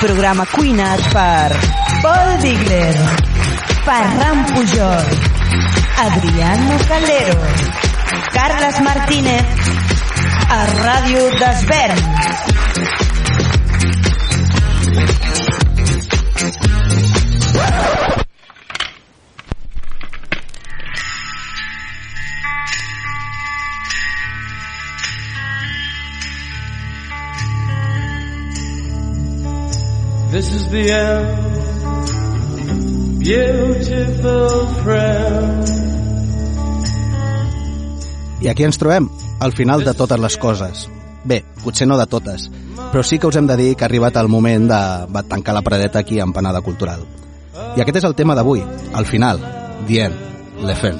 programa cuinat per Paul Digler, Ferran Pujol, Adriano Calero, Carles Martínez, a Ràdio d'Esvern. The end, beautiful friend. I aquí ens trobem, al final de totes les coses. Bé, potser no de totes, però sí que us hem de dir que ha arribat el moment de, de tancar la paradeta aquí a Empanada Cultural. I aquest és el tema d'avui, al final, dient, le fin.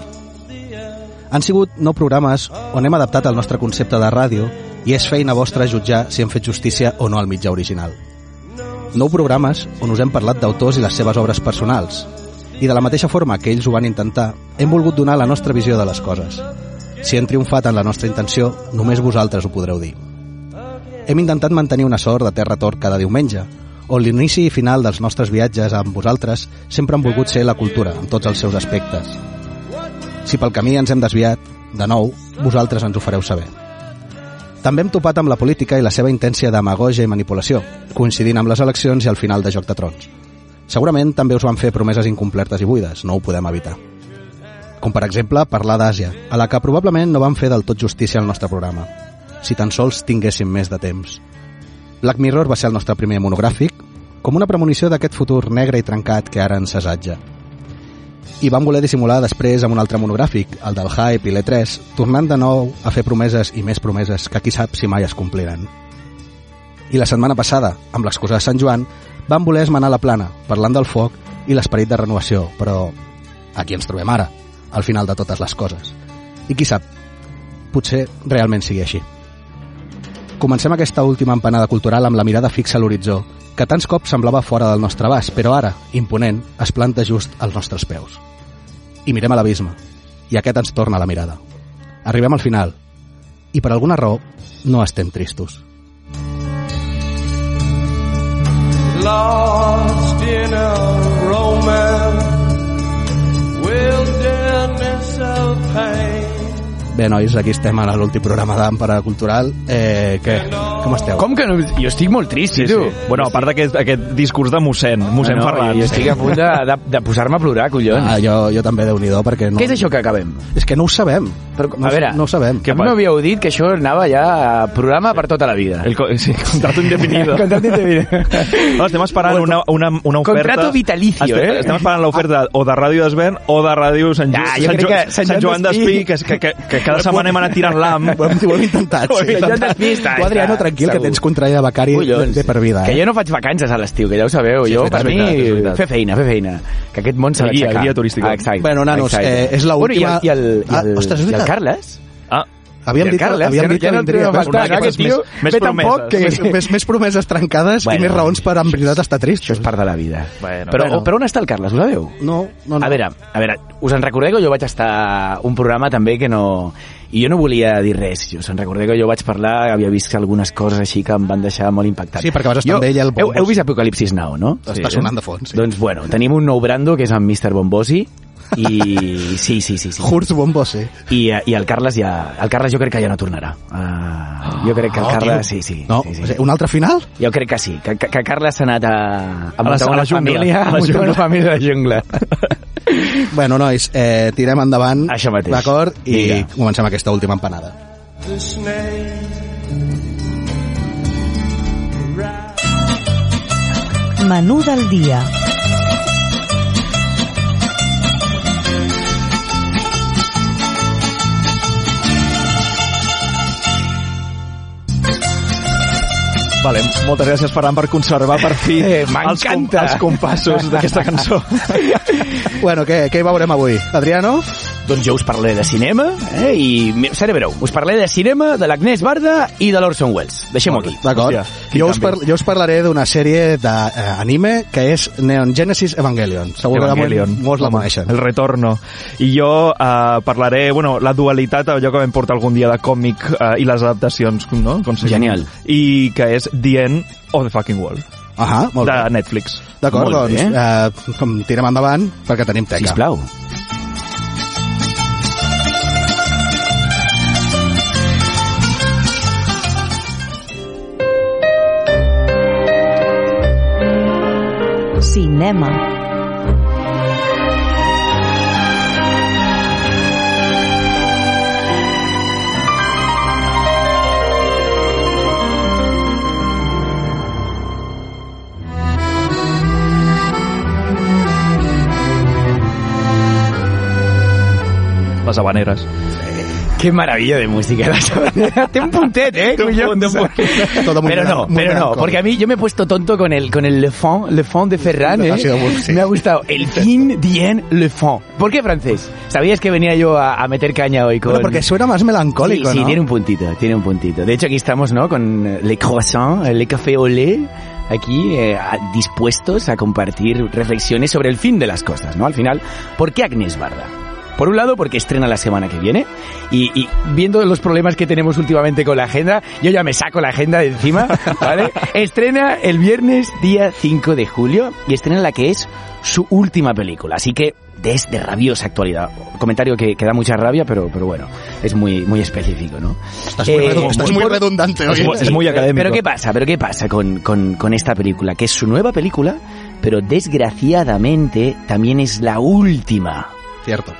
Han sigut nou programes on hem adaptat el nostre concepte de ràdio i és feina vostra jutjar si hem fet justícia o no al mitjà original. Nou programes on us hem parlat d'autors i les seves obres personals. I de la mateixa forma que ells ho van intentar, hem volgut donar la nostra visió de les coses. Si hem triomfat en la nostra intenció, només vosaltres ho podreu dir. Hem intentat mantenir una sort de terra tort cada diumenge, on l'inici i final dels nostres viatges amb vosaltres sempre han volgut ser la cultura, en tots els seus aspectes. Si pel camí ens hem desviat, de nou, vosaltres ens ho fareu saber. També hem topat amb la política i la seva intència d'amagogia i manipulació, coincidint amb les eleccions i el final de Joc de Trons. Segurament també us van fer promeses incomplertes i buides, no ho podem evitar. Com per exemple parlar d'Àsia, a la que probablement no vam fer del tot justícia al nostre programa, si tan sols tinguéssim més de temps. Black Mirror va ser el nostre primer monogràfic, com una premonició d'aquest futur negre i trencat que ara ens assaja. I vam voler dissimular després amb un altre monogràfic, el del Hype i l'E3, tornant de nou a fer promeses i més promeses que qui sap si mai es compliran. I la setmana passada, amb l'excusa de Sant Joan, vam voler esmenar la plana, parlant del foc i l'esperit de renovació, però aquí ens trobem ara, al final de totes les coses. I qui sap, potser realment sigui així. Comencem aquesta última empanada cultural amb la mirada fixa a l'horitzó, que tants cops semblava fora del nostre abast, però ara, imponent, es planta just als nostres peus. I mirem a l'abisme, i aquest ens torna la mirada. Arribem al final, i per alguna raó no estem tristos. Lost in a romance, Bé, nois, aquí estem a l'últim programa d'Empara Cultural. Eh, què? Com esteu? Com que no? Jo estic molt trist, sí, tu. Bueno, a part d'aquest aquest discurs de mossèn, mossèn no, Ferran. Jo estic a punt de, de, de posar-me a plorar, collons. Ah, jo, jo també, déu nhi perquè no... Què és això que acabem? És que no ho sabem. Però, no, a veure, no ho sabem. Que a mi m'havíeu dit que això anava ja a programa per tota la vida. El, co- sí, contrato indefinido. Contrato indefinido. No, estem esperant una, una, una oferta... Contrato vitalicio, estem, eh? Estem esperant l'oferta o de Ràdio d'Esvern o de Ràdio Sant, Ja, jo Sant, Sant Sant Joan d'Espí- que, que, que, que cada setmana hem anat tirant l'am. Ho hem, ho hem intentat, Ho hem sí. intentat. Tu, Adriano, tranquil, que segur. tens contraïda becari de, Collons. de per vida. Que Eh? jo no faig vacances a l'estiu, que ja ho sabeu. Sí, jo, veritat, per mi, fer feina, fer feina. Que aquest món s'ha guia, d'aixecar. el guia turístic. Ah, exacte. Bueno, nanos, exacte. eh, és l'última- Bueno, i el, i el, i Ah, ostres, i el. Carles? Ah, Havíem dit, Carles, havíem ja no- dit ja que no vindria. trobem a Ves, faltar, una- aquest més, tio més ve tan poc que... més, més, més promeses trencades Bueno, i més raons per en veritat estar trist. Això és part de la vida. Bueno, però, bueno. però on està el Carles, ho sabeu? No, no, no. A veure, a veure, us en recordeu que jo vaig estar un programa també que no... I jo no volia dir res, us en recordeu que jo vaig parlar, havia vist algunes coses així que em van deixar molt impactat. Sí, perquè vas estar jo, amb ell al heu, Bombos. heu vist Apocalipsis Now, no? Està sonant de fons. Sí. Doncs bueno, tenim un nou brando que és en Mr. Bombosi i sí, sí, sí. sí. Hurts Bombose. Eh? I, I el Carles ja... El Carles jo crec que ja no tornarà. Uh, jo crec que el oh, Carles... Tio. Sí, sí. No, sí, sí. Un altre final? Jo crec que sí. Que, que, Carles s'ha anat a... A, a, la, a la jungla. Família, a la jungla. família de jungla. bueno, nois, eh, tirem endavant. Això mateix. D'acord? I Vinga. comencem aquesta última empanada. This Menú del dia. Vale, moltes gràcies, Ferran, per conservar per fi Eh, els, com, els compassos d'aquesta cançó. Bueno, què, què hi veurem avui? Adriano? Doncs jo us parlaré de cinema, eh? i mi- seré breu. Us parlaré de cinema, de l'Agnès Barda i de l'Orson Welles. Deixem-ho aquí. D'acord. Jo, us par jo us parlaré d'una sèrie d'anime que és Neon Genesis Evangelion. Segur Evangelion. que molts la coneixen. El retorno. I jo eh, parlaré, bueno, la dualitat, allò que vam portar algun dia de còmic eh, i les adaptacions, no? Com? Genial. I que és The End of the Fucking World, Ahà, molt de bé. Netflix. D'acord, doncs bé. eh, com tirem endavant perquè tenim teca. Sisplau. Cinema. Les habaneres. Qué maravilla de música. Té un puntet, eh? Todo muy pero no, muy pero no, porque a mí yo me he puesto tonto con el con el Le Fond, Le Fond de Ferran, ¿eh? Me ha gustado. El fin dien Le Fond. ¿Por qué francés? ¿Sabías que venía yo a, a meter caña hoy con...? Bueno, porque suena más melancólico, sí, sí, ¿no? tiene un puntito, tiene un puntito. De hecho, aquí estamos, ¿no? Con eh, le croissant, eh, le café au lait, aquí eh, dispuestos a compartir reflexiones sobre el fin de las cosas, ¿no? Al final, ¿por qué Agnes Barda? Por un lado, porque estrena la semana que viene y, y viendo los problemas que tenemos últimamente con la agenda, yo ya me saco la agenda de encima, ¿vale? Estrena el viernes día 5 de julio y estrena la que es su última película, así que es de rabiosa actualidad. Comentario que, que da mucha rabia, pero, pero bueno, es muy, muy específico, ¿no? Estás muy, Eh, redu- estás muy por- redundante Es hoy. muy- es muy académico. Pero ¿qué pasa? ¿Pero qué pasa con, con, con esta película? Que es su nueva película, pero desgraciadamente también es la última. Cierto.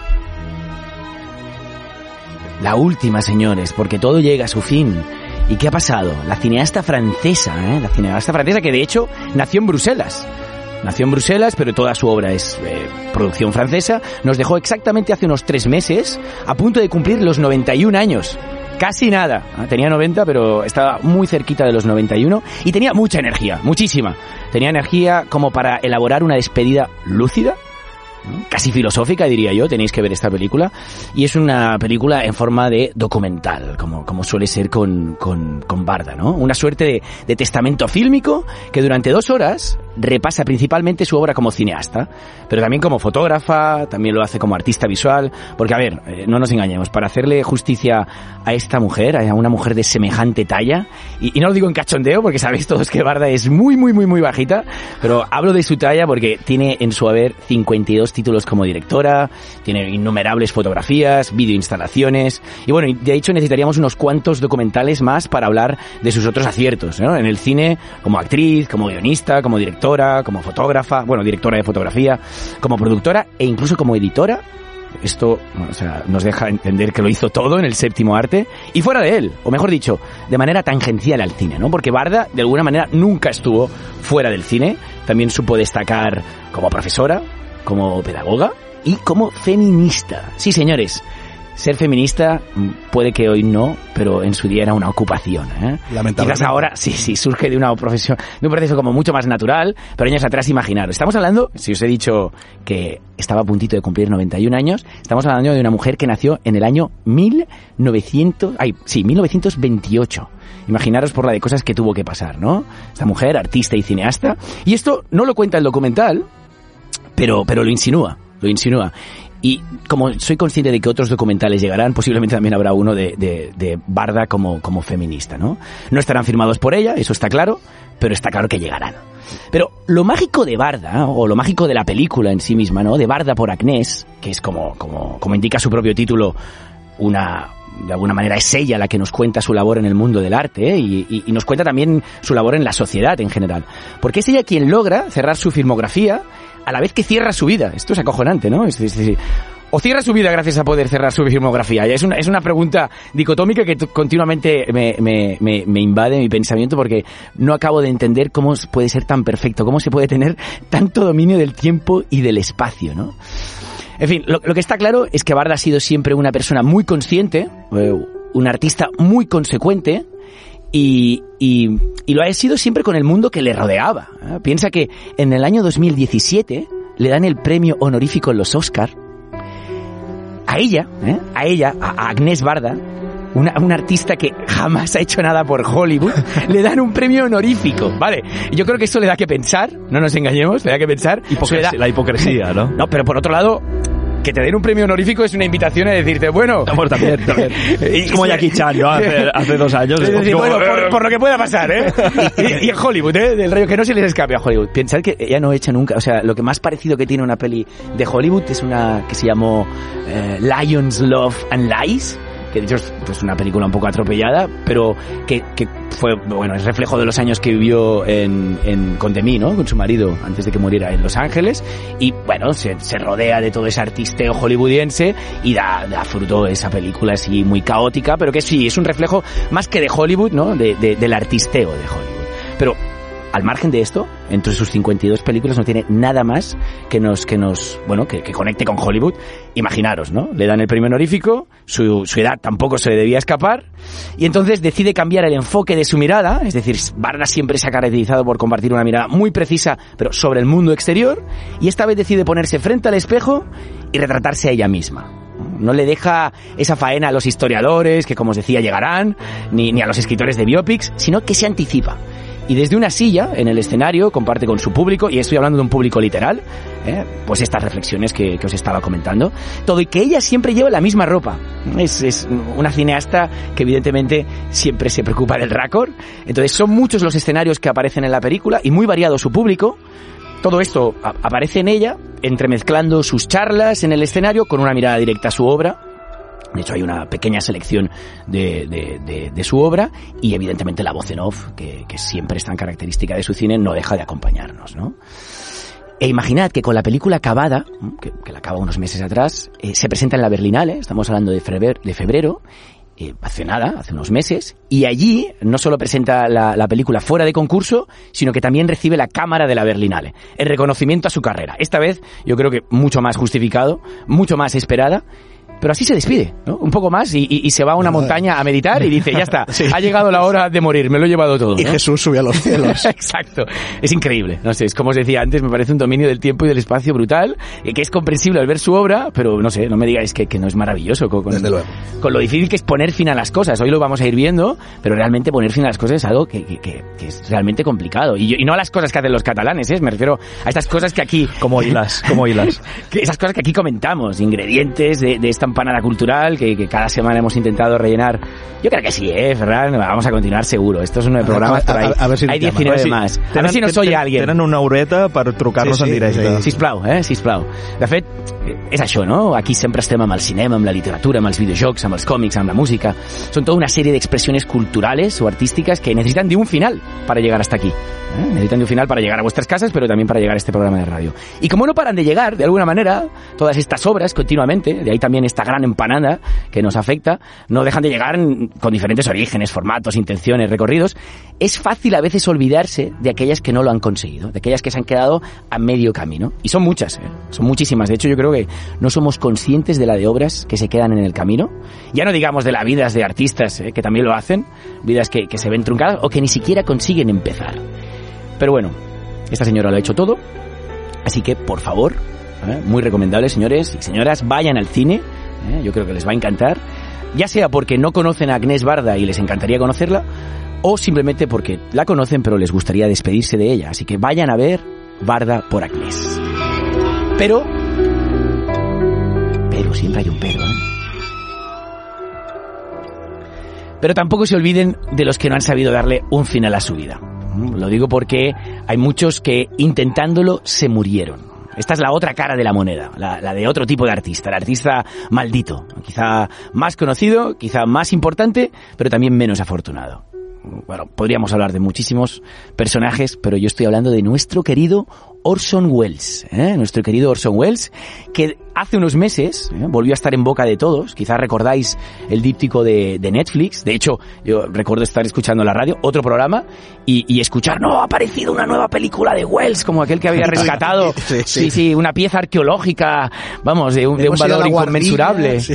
La última, señores, porque todo llega a su fin. ¿Y qué ha pasado? La cineasta francesa, ¿eh? La cineasta francesa que de hecho nació en Bruselas. Nació en Bruselas, pero toda su obra es eh, producción francesa. Nos dejó exactamente hace unos tres meses, a punto de cumplir los 91 años. Casi nada. Ah, Tenía 90, pero estaba muy cerquita de los 91. Y tenía mucha energía, muchísima. Tenía energía como para elaborar una despedida lúcida, casi filosófica, diría yo, tenéis que ver esta película. Y es una película en forma de documental, como, como suele ser con, con, Barda, ¿no? Una suerte de, de testamento fílmico que durante dos horas repasa principalmente su obra como cineasta, pero también como fotógrafa, también lo hace como artista visual, porque a ver, eh, no nos engañemos, para hacerle justicia a esta mujer, a una mujer de semejante talla, y, no lo digo en cachondeo, porque sabéis todos que Barda es muy, muy, muy, muy bajita, pero hablo de su talla porque tiene en su haber 52 títulos como directora, tiene innumerables fotografías, videoinstalaciones, y bueno, de hecho necesitaríamos unos cuantos documentales más para hablar de sus otros aciertos, ¿no? En el cine, como actriz, como guionista, como directora, como fotógrafa, bueno, directora de fotografía, como productora e incluso como editora. Esto o sea, nos deja entender que lo hizo todo en el séptimo arte y fuera de él, o mejor dicho, de manera tangencial al cine, ¿no? Porque Barda, de alguna manera, nunca estuvo fuera del cine. También supo destacar como profesora, como pedagoga y como feminista. Sí, señores, ser feminista mm, puede que hoy no, pero en su día era una ocupación. ¿eh? Lamentablemente. Quizás ahora sí, sí, surge de una profesión, de un proceso como mucho más natural, pero años atrás imaginaros. Estamos hablando, si os he dicho que estaba a puntito de cumplir 91 años, estamos hablando de una mujer que nació en el año 1900, ay, sí, 1928. Imaginaros por la de cosas que tuvo que pasar, ¿no? Esta mujer, artista y cineasta. Y esto no lo cuenta el documental, pero, pero lo insinúa, lo insinúa. Y como soy consciente de que otros documentales llegarán, posiblemente también habrá uno de, de, Barda como, como feminista, ¿no? No estarán firmados por ella, eso está claro, pero está claro que llegarán. Pero lo mágico de Barda, o lo mágico de la película en sí misma, ¿no? De Barda por Agnès, que es como, como, como indica su propio título, una, de alguna manera es ella la que nos cuenta su labor en el mundo del arte ¿eh? y- y nos cuenta también su labor en la sociedad en general. Porque es ella quien logra cerrar su filmografía a la vez que cierra su vida. Esto es acojonante, ¿no? Es decir, o cierra su vida gracias a poder cerrar su filmografía. Es una, es una pregunta dicotómica que continuamente me, me, me, me invade mi pensamiento porque no acabo de entender cómo puede ser tan perfecto, cómo se puede tener tanto dominio del tiempo y del espacio, ¿no? En fin, lo, lo que está claro es que Barda ha sido siempre una persona muy consciente, eh, un artista muy consecuente, y, y, y lo ha sido siempre con el mundo que le rodeaba. ¿eh? Piensa que en el año 2017 le dan el premio honorífico en los Oscar a ella, ¿eh? a ella, a a Agnès Barda, una, una artista que jamás ha hecho nada por Hollywood, le dan un premio honorífico, ¿vale? Yo creo que eso le da que pensar, no nos engañemos, le da que pensar. Da- la hipocresía, ¿no? No, pero por otro lado, que te den un premio honorífico es una invitación a decirte, bueno... Amor, también, también. Es como Jackie Chan, ¿no? Hace, hace dos años. Es es decir, como- bueno, por, por lo que pueda pasar, ¿eh? Y, y en Hollywood, ¿eh? Del rollo que no se les escape a Hollywood. Pensad que ella no echa nunca, o sea, lo que más parecido que tiene una peli de Hollywood es una que se llamó eh, Lions, Love and Lies, que de hecho es pues, una película un poco atropellada, pero que, que fue, bueno, es reflejo de los años que vivió en, en, con Demi, ¿no? Con su marido, antes de que muriera en Los Ángeles, y bueno, se, se rodea de todo ese artisteo hollywoodiense y da, da fruto esa película así muy caótica, pero que sí, es un reflejo más que de Hollywood, ¿no? De, de- del artisteo de Hollywood. Pero al margen de esto, entre sus 52 películas no tiene nada más que nos, que nos, bueno, que, que conecte con Hollywood. Imaginaros, ¿no? Le dan el premio honorífico, su, su edad tampoco se le debía escapar, y entonces decide cambiar el enfoque de su mirada, es decir, Barda siempre se ha caracterizado por compartir una mirada muy precisa, pero sobre el mundo exterior, y esta vez decide ponerse frente al espejo y retratarse a ella misma. No le deja esa faena a los historiadores, que como os decía llegarán, ni, ni a los escritores de biopics, sino que se anticipa. Y desde una silla, en el escenario, comparte con su público, y estoy hablando de un público literal, ¿eh? pues estas reflexiones que, os estaba comentando, todo y que ella siempre lleva la misma ropa. Es, una cineasta que evidentemente siempre se preocupa del récord. Entonces son muchos los escenarios que aparecen en la película y muy variado su público. Todo esto aparece en ella, entremezclando sus charlas en el escenario con una mirada directa a su obra. De hecho, hay una pequeña selección de, de- de- su obra y, evidentemente, la voz en off, que, que siempre es tan característica de su cine, no deja de acompañarnos, ¿no? E imaginad que con la película acabada, que, la acaba unos meses atrás, eh, se presenta en la Berlinale, estamos hablando de febrero, de febrero eh, hace nada, hace unos meses, y allí no solo presenta la, la película fuera de concurso, sino que también recibe la cámara de la Berlinale, en reconocimiento a su carrera. Esta vez yo creo que mucho más justificado, mucho más esperada, pero así se despide, ¿no? Un poco más y, y- y se va a una montaña a meditar y dice, ya está, ha llegado la hora de morir, me lo he llevado todo. Y. Jesús subió a los cielos. Exacto. Es increíble. No sé, es como os decía antes, me parece un dominio del tiempo y del espacio brutal, eh, que es comprensible al ver su obra, pero no sé, no me digáis que, que no es maravilloso con, con- Desde luego. con lo difícil que es poner fin a las cosas. Hoy lo vamos a ir viendo, pero realmente poner fin a las cosas es algo que, que- que- que es realmente complicado. Y, yo- y no a las cosas que hacen los catalanes, ¿eh? me refiero a estas cosas que aquí... Como hilas, como hilas. esas cosas que aquí comentamos, ingredientes de, de esta empanada cultural que, que cada semana hemos intentado rellenar. Yo creo que sí, ¿eh, Ferran? Vamos a continuar seguro. Estos son nueve A- programas, a- pero hay, a- a ver si hay nos llaman. 19 más. A ver si nos oye alguien. Tenen una horeta per trucar-nos Sí, sí, en directe. sí. Sisplau, eh? Sisplau. De fet, és això, no? Aquí sempre estem amb el cinema, amb la literatura, amb els videojocs, amb els còmics, amb la música. Son toda una serie de expresiones culturales o artísticas que necesitan de un final para llegar hasta aquí. ¿eh? Necesitan de un final para llegar a vuestras casas, pero también para llegar a este programa de radio. Y como no paran de llegar, de alguna manera, todas estas obras continuamente, de ahí también esta gran empanada que nos afecta, no dejan de llegar con diferentes orígenes, formatos, intenciones, recorridos. Es fácil a veces olvidarse de aquellas que no lo han conseguido, de aquellas que se han quedado a medio camino. Y son muchas, ¿eh? son muchísimas. De hecho, yo creo que no somos conscientes de la de obras que se quedan en el camino. Ya no digamos de las vidas de artistas, ¿eh? que también lo hacen, vidas que, que se ven truncadas o que ni siquiera consiguen empezar. Pero bueno, esta señora lo ha hecho todo, así que por favor, ¿eh? muy recomendable, señores y señoras, vayan al cine, ¿eh? yo creo que les va a encantar, ya sea porque no conocen a Agnès Barda y les encantaría conocerla, o simplemente porque la conocen pero les gustaría despedirse de ella, así que vayan a ver Barda por Agnès. Pero, pero siempre hay un pero, ¿eh? Pero tampoco se olviden de los que no han sabido darle un final a su vida. Lo digo porque hay muchos que intentándolo se murieron. Esta es la otra cara de la moneda, la, de otro tipo de artista, el artista maldito, quizá más conocido, quizá más importante, pero también menos afortunado. Bueno, podríamos hablar de muchísimos personajes, pero yo estoy hablando de nuestro querido Orson Welles, ¿eh? nuestro querido Orson Welles, que hace unos meses ¿eh? volvió a estar en boca de todos. Quizás recordáis el díptico de, de, Netflix. De hecho, yo recuerdo estar escuchando la radio otro programa y, y, escuchar, no, ha aparecido una nueva película de Welles, como aquel que había rescatado. sí, sí. sí, sí una pieza arqueológica, vamos, de un, de un valor inconmensurable. Sí.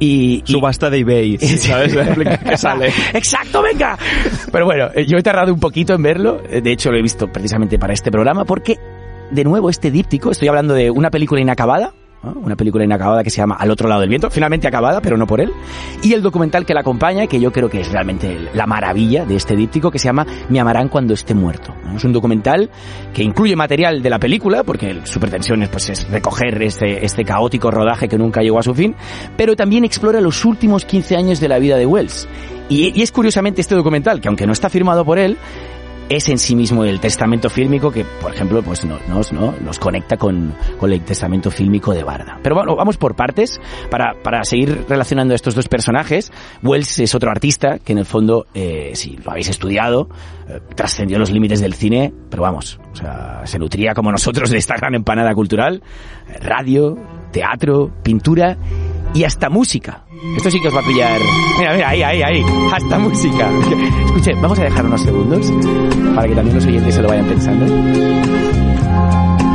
Y, y, subasta de eBay, ¿sabes? que sale. Exacto, venga. Pero bueno, yo he tardado un poquito en verlo. De hecho, lo he visto precisamente para este programa porque, de nuevo, este díptico, estoy hablando de una película inacabada, ¿no? una película inacabada que se llama Al otro lado del viento, finalmente acabada, pero no por él, y el documental que la acompaña, que yo creo que es realmente la maravilla de este díptico, que se llama Me amarán cuando esté muerto. Es un documental que incluye material de la película, porque su pretensión es, pues, es recoger este, este caótico rodaje que nunca llegó a su fin, pero también explora los últimos 15 años de la vida de Wells. Y es curiosamente este documental, que aunque no está firmado por él, es en sí mismo el testamento fílmico que, por ejemplo, pues nos, ¿no? nos conecta con, con, el testamento fílmico de Barda. Pero bueno, vamos por partes para, para seguir relacionando a estos dos personajes. Wells es otro artista que en el fondo, eh, si lo habéis estudiado, eh, trascendió los límites del cine, pero vamos, o sea, se nutría como nosotros de esta gran empanada cultural, radio, teatro, pintura y hasta música. Esto sí que os va a pillar. Mira, mira, ahí, ahí, ahí. Hasta música. Escuche, vamos a dejar unos segundos para que también los oyentes se lo vayan pensando.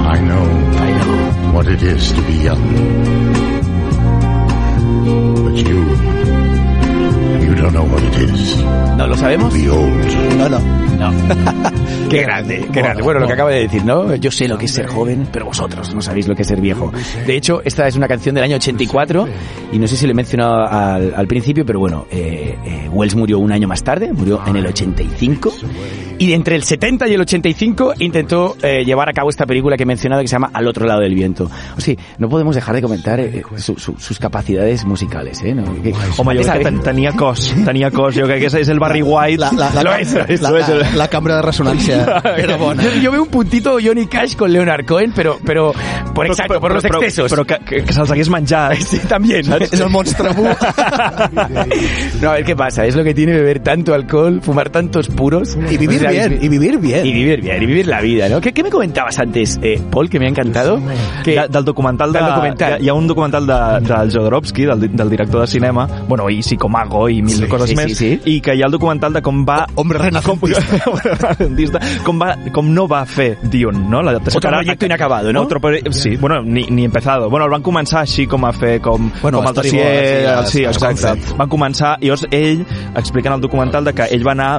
I know, I know. what it is to be young. But you, don't know what it is ¿No lo sabemos? to be old. No, no. No. qué grande, qué grande. Bueno, lo que acaba de decir, ¿no? Yo sé lo que es ser joven, pero vosotros no sabéis lo que es ser viejo. De hecho, esta es una canción del año 84 y no sé si lo he mencionado al, al principio, pero bueno, eh, eh, Wells murió un año más tarde, murió en el 85 y entre el 70 y el 85 intentó eh, llevar a cabo esta película que he mencionado que se llama Al otro lado del viento. O sea, no podemos dejar de comentar eh, su, su, sus capacidades musicales, ¿eh? ¿No? Que, Home, jo crec que ten, tenia cos, tenia cos. Jo crec que és, és el Barry White. La, la, la, és, la, lo és. la, la cambra de ressonància era bona. Yo, yo veo un puntito Johnny Cash con Leonard Cohen, pero, pero por exacto, por los excesos. Però, però que, que, que se'ls hagués menjat. Sí, también. És el monstre bu. no, a ver qué pasa. Es lo que tiene beber tanto alcohol, fumar tantos puros. Y vivir O sea, bien, y vivir bien. Y vivir bien, y vivir la vida, ¿no? ¿Qué, qué me comentabas antes, eh, Paul, que me ha encantado? Que, de, del documental, de, Del documental. Hi, ha un documental de, del Jodorowsky, del, del director de cinema, bueno, i Psicomago i mil Sí, coses sí, més, sí, sí. i que hi ha el documental de com va... Hombre renacentista. Com, renacentista, com, va, com no va fer Dune, no? L'adaptació Otro que proyecto inacabado, ¿no? Otro proye- sí, bueno, ni, ni empezado. Bueno, el van començar així com a fer, com, Bueno, com el dossier... sí, exacte. Van començar, i llavors ell, explicant el documental de que ell va anar,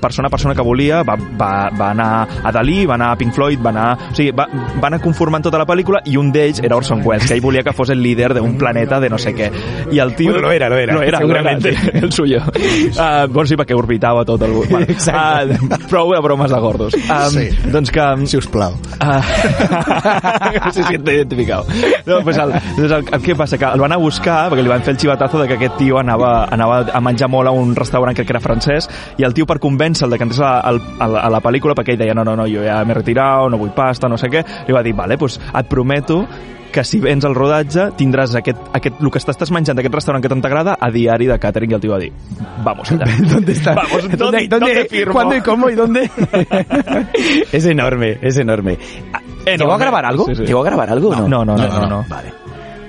persona a persona que volia, va, va, va anar a Dalí, va anar a Pink Floyd, va anar... O sigui, va, va anar conformant tota la pel·lícula i un d'ells era Orson Welles, que ell volia que fos el líder d'un planeta de no sé què. I el tio... Bueno, lo era, lo era, Lo era, sí, el suyo. Uh, bueno, sí, perquè orbitava tot el... Vale. Exacte. Uh, prou de bromes de gordos. Um, Sí. Doncs que... Si us plau. Ah, se siente identificado. No, pues el, doncs el, el, què passa? Que el van a buscar, perquè li van fer el xivatazo de que aquest tio anava, anava a menjar molt a un restaurant crec que era francès, i el tio per convèncer-lo de que entrés a, a, la- a la pel·lícula, perquè ell deia, no, no, no, jo ja m'he retirat, no vull pasta, no sé què, li va dir, vale, pues et prometo que si vens al rodatge tindràs aquest, aquest, el que estàs menjant d'aquest restaurant que tant t'agrada a diari de catering i el tio va dir vamos allá ¿Dónde está? vamos, ¿dónde, ¿Dónde, ¿dónde firmo? ¿Cuándo y cómo y dónde? es enorme, es enorme. Ah, ¿Llegó a Enorme. grabar algo? Sí, sí. ¿Llegó a grabar algo o no? No, no, no, no, no. Vale,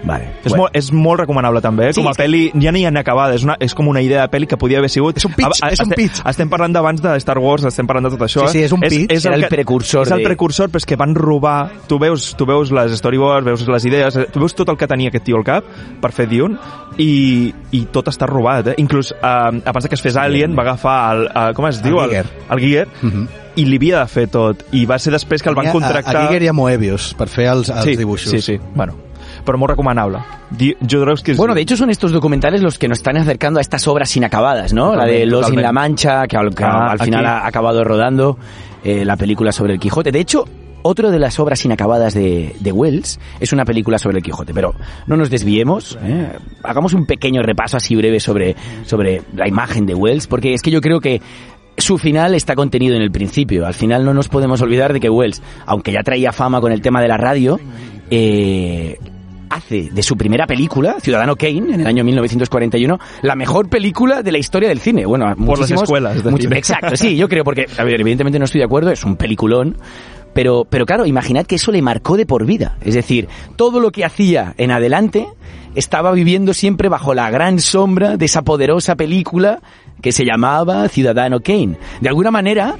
vale. És, Bueno. molt, és molt recomanable també? Sí, com a és que- pel·li, ja ni en acabada, és, una, és com una idea de pel·li que podia haver sigut... És un pitch, A- a- és un estem, pitch. Estem parlant d'abans de Star Wars, estem parlant de tot això. Sí, sí, és un pitch. És, Era el que- precursor És el de- precursor, però és que van robar... Tu veus, tu veus les storyboards, veus les idees, tu veus tot el que tenia aquest tio al cap per fer Dune i, i tot està robat, eh? Inclús, eh, abans que es fes Alien, va agafar el... Eh, com es diu? Giger. El, el Giger. Mhm. I li havia de fer tot. I va ser després que el van A, contractar... a Giger i a Moebius per fer els, els sí, dibuixos. Sí, sí, bueno. Però molt recomanable. Jodorowsky és... Bueno, de hecho son estos documentales los que nos están acercando a estas obras inacabadas, ¿no? La de Los en totalmente. la Mancha, que al, que Ah, al final aquí. ha acabado rodando eh, la película sobre el Quijote. De hecho, otro de las obras inacabadas de, de Wells es una película sobre el Quijote, pero no nos desviemos, ¿eh? hagamos un pequeño repaso así breve sobre, sobre la imagen de Wells, porque es que yo creo que su final está contenido en el principio. Al final no nos podemos olvidar de que Wells, aunque ya traía fama con el tema de la radio, eh, hace de su primera película, Ciudadano Kane, en el año 1941, la mejor película de la historia del cine. Bueno, las muchísimos- escuelas. Exacto, sí, yo creo, porque, a ver, evidentemente no estoy de acuerdo, es un peliculón. Pero, pero claro, imaginad que eso le marcó de por vida. Es decir, todo lo que hacía en adelante estaba viviendo siempre bajo la gran sombra de esa poderosa película que se llamaba Ciudadano Kane. De alguna manera,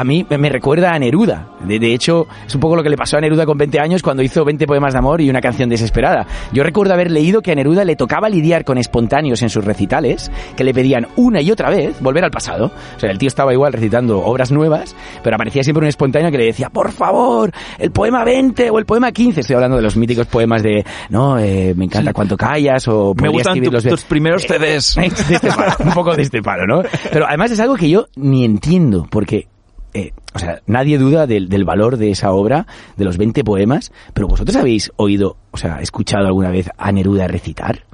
a mí me- recuerda a Neruda. De, de hecho, es un poco lo que le pasó a Neruda con 20 años cuando hizo 20 poemas de amor y una canción desesperada. Yo recuerdo haber leído que a Neruda le tocaba lidiar con espontáneos en sus recitales que le pedían una y otra vez volver al pasado. O sea, el tío estaba igual recitando obras nuevas, pero aparecía siempre un espontáneo que le decía, por favor, el poema 20 o el poema 15. Estoy hablando de los míticos poemas de, no, eh, me encanta cuánto callas o Me gustan tu- los tus primeros CDs. de este un poco de este palo, ¿no? Pero además es algo que yo ni entiendo, porque, eh, o sea, nadie duda del, del valor de esa obra, de los 20 poemas, pero vosotros habéis oído, o sea, escuchado alguna vez a Neruda recitar?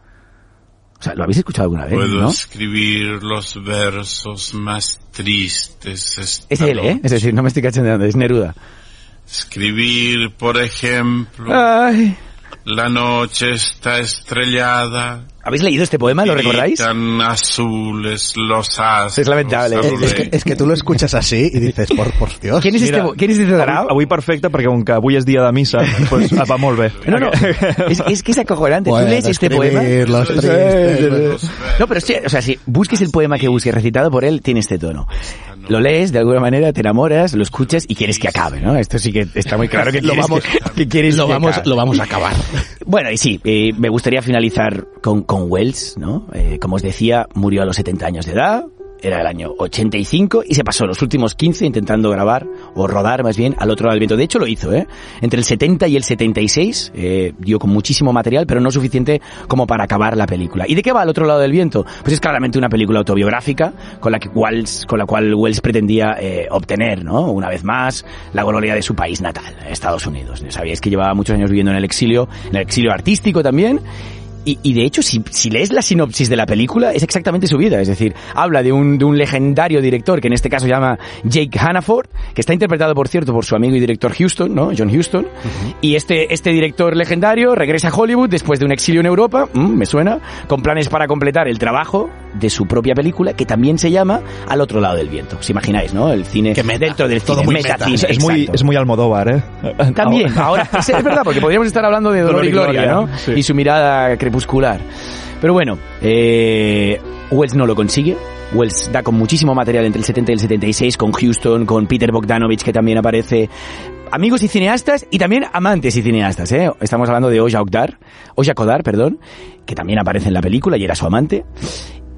O sea, ¿lo habéis escuchado alguna vez, Puedo no? escribir los versos más tristes. esta Es él, ¿eh? Es decir, no me estoy cachondeando, es Neruda. Escribir, por ejemplo, Ay. La noche está estrellada. ¿Habéis leído este poema? ¿Lo recordáis? Tan azules los astros. Es lamentable, es- Es que, es que tú lo escuchas así y dices, por, por Dios. ¿Quién es este, Mira, ¿quién es este tarao? Avui, perfecte perquè com que avui és dia de missa, pues, ah, va molt bé. No, no, es, es que es acojonante. Tú Puedo lees este poema. los tristes. No, pero sí, o sea, si busques el poema que busques recitado por él, tiene este tono. Lo lees, de alguna manera, te enamoras, lo escuchas y quieres que acabe, ¿no? Esto sí que está muy claro que Lo vamos- que, quieres lo vamos, lo vamos a acabar. Bueno, y sí, eh, me gustaría finalizar con, con Wells, ¿no? Eh, como os decía, murió a los 70 años de edad, era el año 85 y se pasó los últimos 15 intentando grabar, o rodar más bien, al otro lado del viento. De hecho lo hizo, ¿eh? Entre el 70 y el 76 eh, dio con muchísimo material, pero no suficiente como para acabar la película. ¿Y de qué va al otro lado del viento? Pues es claramente una película autobiográfica con la que Wells, con la cual Wells pretendía eh, obtener, ¿no? Una vez más, la gloria de su país natal, Estados Unidos. Sabíais que llevaba muchos años viviendo en el exilio, en el exilio artístico también, y, y de hecho, si, si lees la sinopsis de la película, es exactamente su vida. Es decir, habla de un, de un legendario director, que en este caso se llama Jake Hannaford, que está interpretado, por cierto, por su amigo y director Houston, ¿no? John Houston. Y este, este director legendario regresa a Hollywood después de un exilio en Europa, mm, me suena, con planes para completar el trabajo de su propia película, que también se llama Al otro lado del viento. ¿Os imagináis, no? El cine Que meta, dentro del todo cine, muy meta. És, és, muy, és muy Almodóvar, eh? También, ahora, es, es verdad, porque podríamos estar hablando de Dolor, Dolor y y Gloria, Gloria, ¿no? sí. Y su mirada crepuscular. Pero bueno, eh, Wells no lo consigue. Wells da con muchísimo material entre el 70 y el 76, con Houston, con Peter Bogdanovich, que también aparece. Amigos y cineastas, y también amantes y cineastas, ¿eh? Estamos hablando de Oja Okdar, Oja Kodar, perdón, que también aparece en la película y era su amante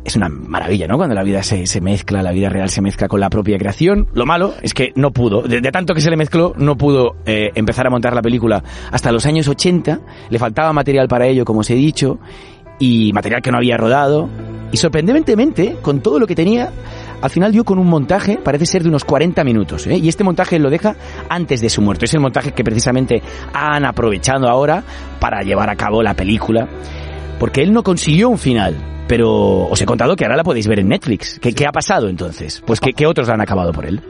es una maravilla, ¿no? Cuando la vida se, se mezcla, la vida real se mezcla con la propia creación. Lo malo es que no pudo, de, tanto que se le mezcló, no pudo eh, empezar a montar la película hasta los años 80. Le faltaba material para ello, como os he dicho, y material que no había rodado. Y sorprendentemente, con todo lo que tenía, al final dio con un montaje, parece ser de unos 40 minutos, ¿eh? y este montaje lo deja antes de su muerte. Es el montaje que precisamente han aprovechado ahora para llevar a cabo la película porque él no consiguió un final. Pero os he contado que ahora la podéis ver en Netflix. ¿Qué, qué ha pasado entonces? Pues que, que otros la han acabado por él.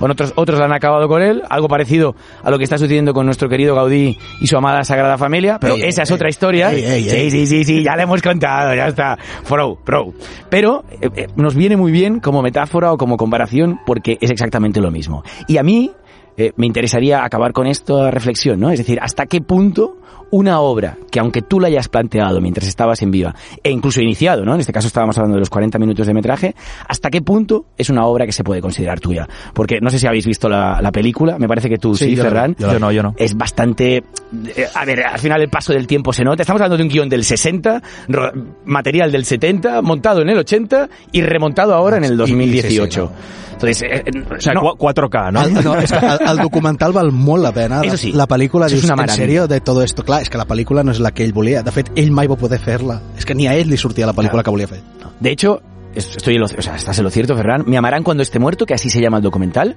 O otros, otros la han acabado con él, algo parecido a lo que está sucediendo con nuestro querido Gaudí y su amada Sagrada Familia, pero Ey, esa ey, es otra historia. Ey, sí, sí, sí, sí, ya le hemos contado, ya está. Pro, pro. Pero eh, eh, nos viene muy bien como metáfora o como comparación porque es exactamente lo mismo. Y a mí eh, me interesaría acabar con esta reflexión, ¿no? Es decir, ¿hasta qué punto una obra que aunque tú la hayas planteado mientras estabas en viva, e incluso iniciado, ¿no? En este caso estábamos hablando de los 40 minutos de metraje, ¿hasta qué punto es una obra que se puede considerar tuya? Porque no sé si habéis visto la, la película, me parece que tú sí, yo Ferran. Yo no, yo no. Es bastante... eh, A ver, al final el paso del tiempo se nota. Estamos hablando de un guion del 60, ro- material del 70, montado en el 80 y remontado ahora en el Sí, sí, sí, 2018. no. Entonces, eh, O no. 4K, no? Que el, documental val molt la pena. Eso sí. La pel·lícula Eso es dius, una en sèrio, de todo esto? Clar, és que la pel·lícula no és la que ell volia. De fet, ell mai va poder fer-la. És que ni a ell li sortia la pel·lícula que volia fer. De hecho, estoy en lo, o sea, estás en lo cierto, Ferran. Me amarán cuando esté muerto, que así se llama el documental.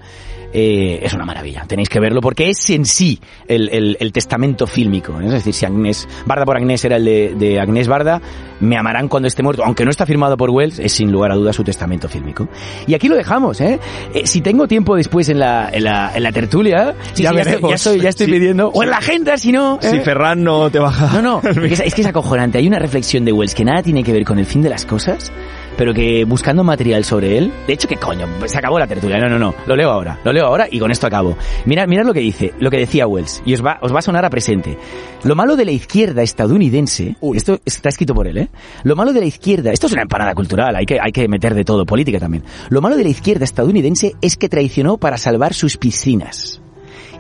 Eh, es una maravilla. Tenéis que verlo porque es en sí el, el- el testamento fílmico. ¿eh? Es decir, si Agnés, Barda por Agnés era el de, de Agnés Barda, me amarán cuando esté muerto, aunque no está firmado por Wells, es sin lugar a dudas su testamento fílmico. Y aquí lo dejamos, ¿eh? Eh, si tengo tiempo después en la, en la, en la tertulia, sí, Ya sí, estoy, veremos. ya estoy, ya estoy Sí. pidiendo, o en la agenda, si no. Si ¿eh? Ferran no te baja... No, no, es, es que es acojonante. Hay una reflexión de Wells que nada tiene que ver con el fin de las cosas, pero que buscando material sobre él, de hecho, que coño, se acabó la tertulia. No, no, no, lo leo ahora, lo leo ahora y con esto acabo. Mirad, mirad lo que dice, lo que decía Wells, y os va, os va a sonar a presente. Lo malo de la izquierda estadounidense, esto está escrito por él, ¿eh? Lo malo de la izquierda, esto es una empanada cultural, hay que, hay que meter de todo, política también. Lo malo de la izquierda estadounidense es que traicionó para salvar sus piscinas.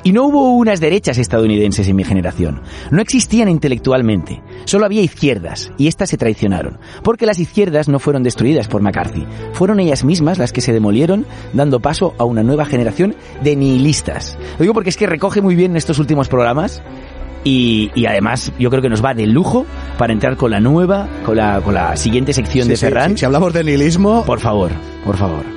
Y no hubo unas derechas estadounidenses en mi generación. No existían intelectualmente. Solo había izquierdas, y éstas se traicionaron. Porque las izquierdas no fueron destruidas por McCarthy. Fueron ellas mismas las que se demolieron, dando paso a una nueva generación de nihilistas. Lo digo porque es que recoge muy bien estos últimos programas. Y, y además yo creo que nos va de lujo para entrar con la nueva, con la, con la siguiente sección Sí, de sí, Ferran. sí, si hablamos de nihilismo, Por favor, por favor.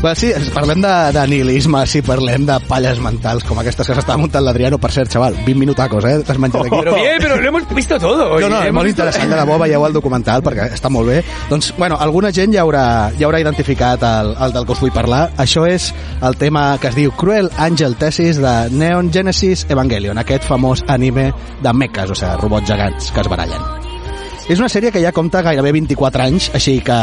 Bé, sí, parlem de, de nihilisme, sí, parlem de palles mentals, com aquestes que s'estava muntant l'Adriano. Per cert, xaval, 20 minutacos, eh? T'has menjat aquí. Pero bien, pero lo hemos visto todo. No, no, és molt interessant, de debò, veieu el documental, perquè està molt bé. Doncs, bueno, alguna gent ja haurà, ja haurà identificat el, el del que us vull parlar. Això és el tema que es diu Cruel Angel Thesis de Neon Genesis Evangelion, aquest famós anime de mechas, o sigui, robots gegants que es barallen. És una sèrie que ja compta gairebé 24 anys, així que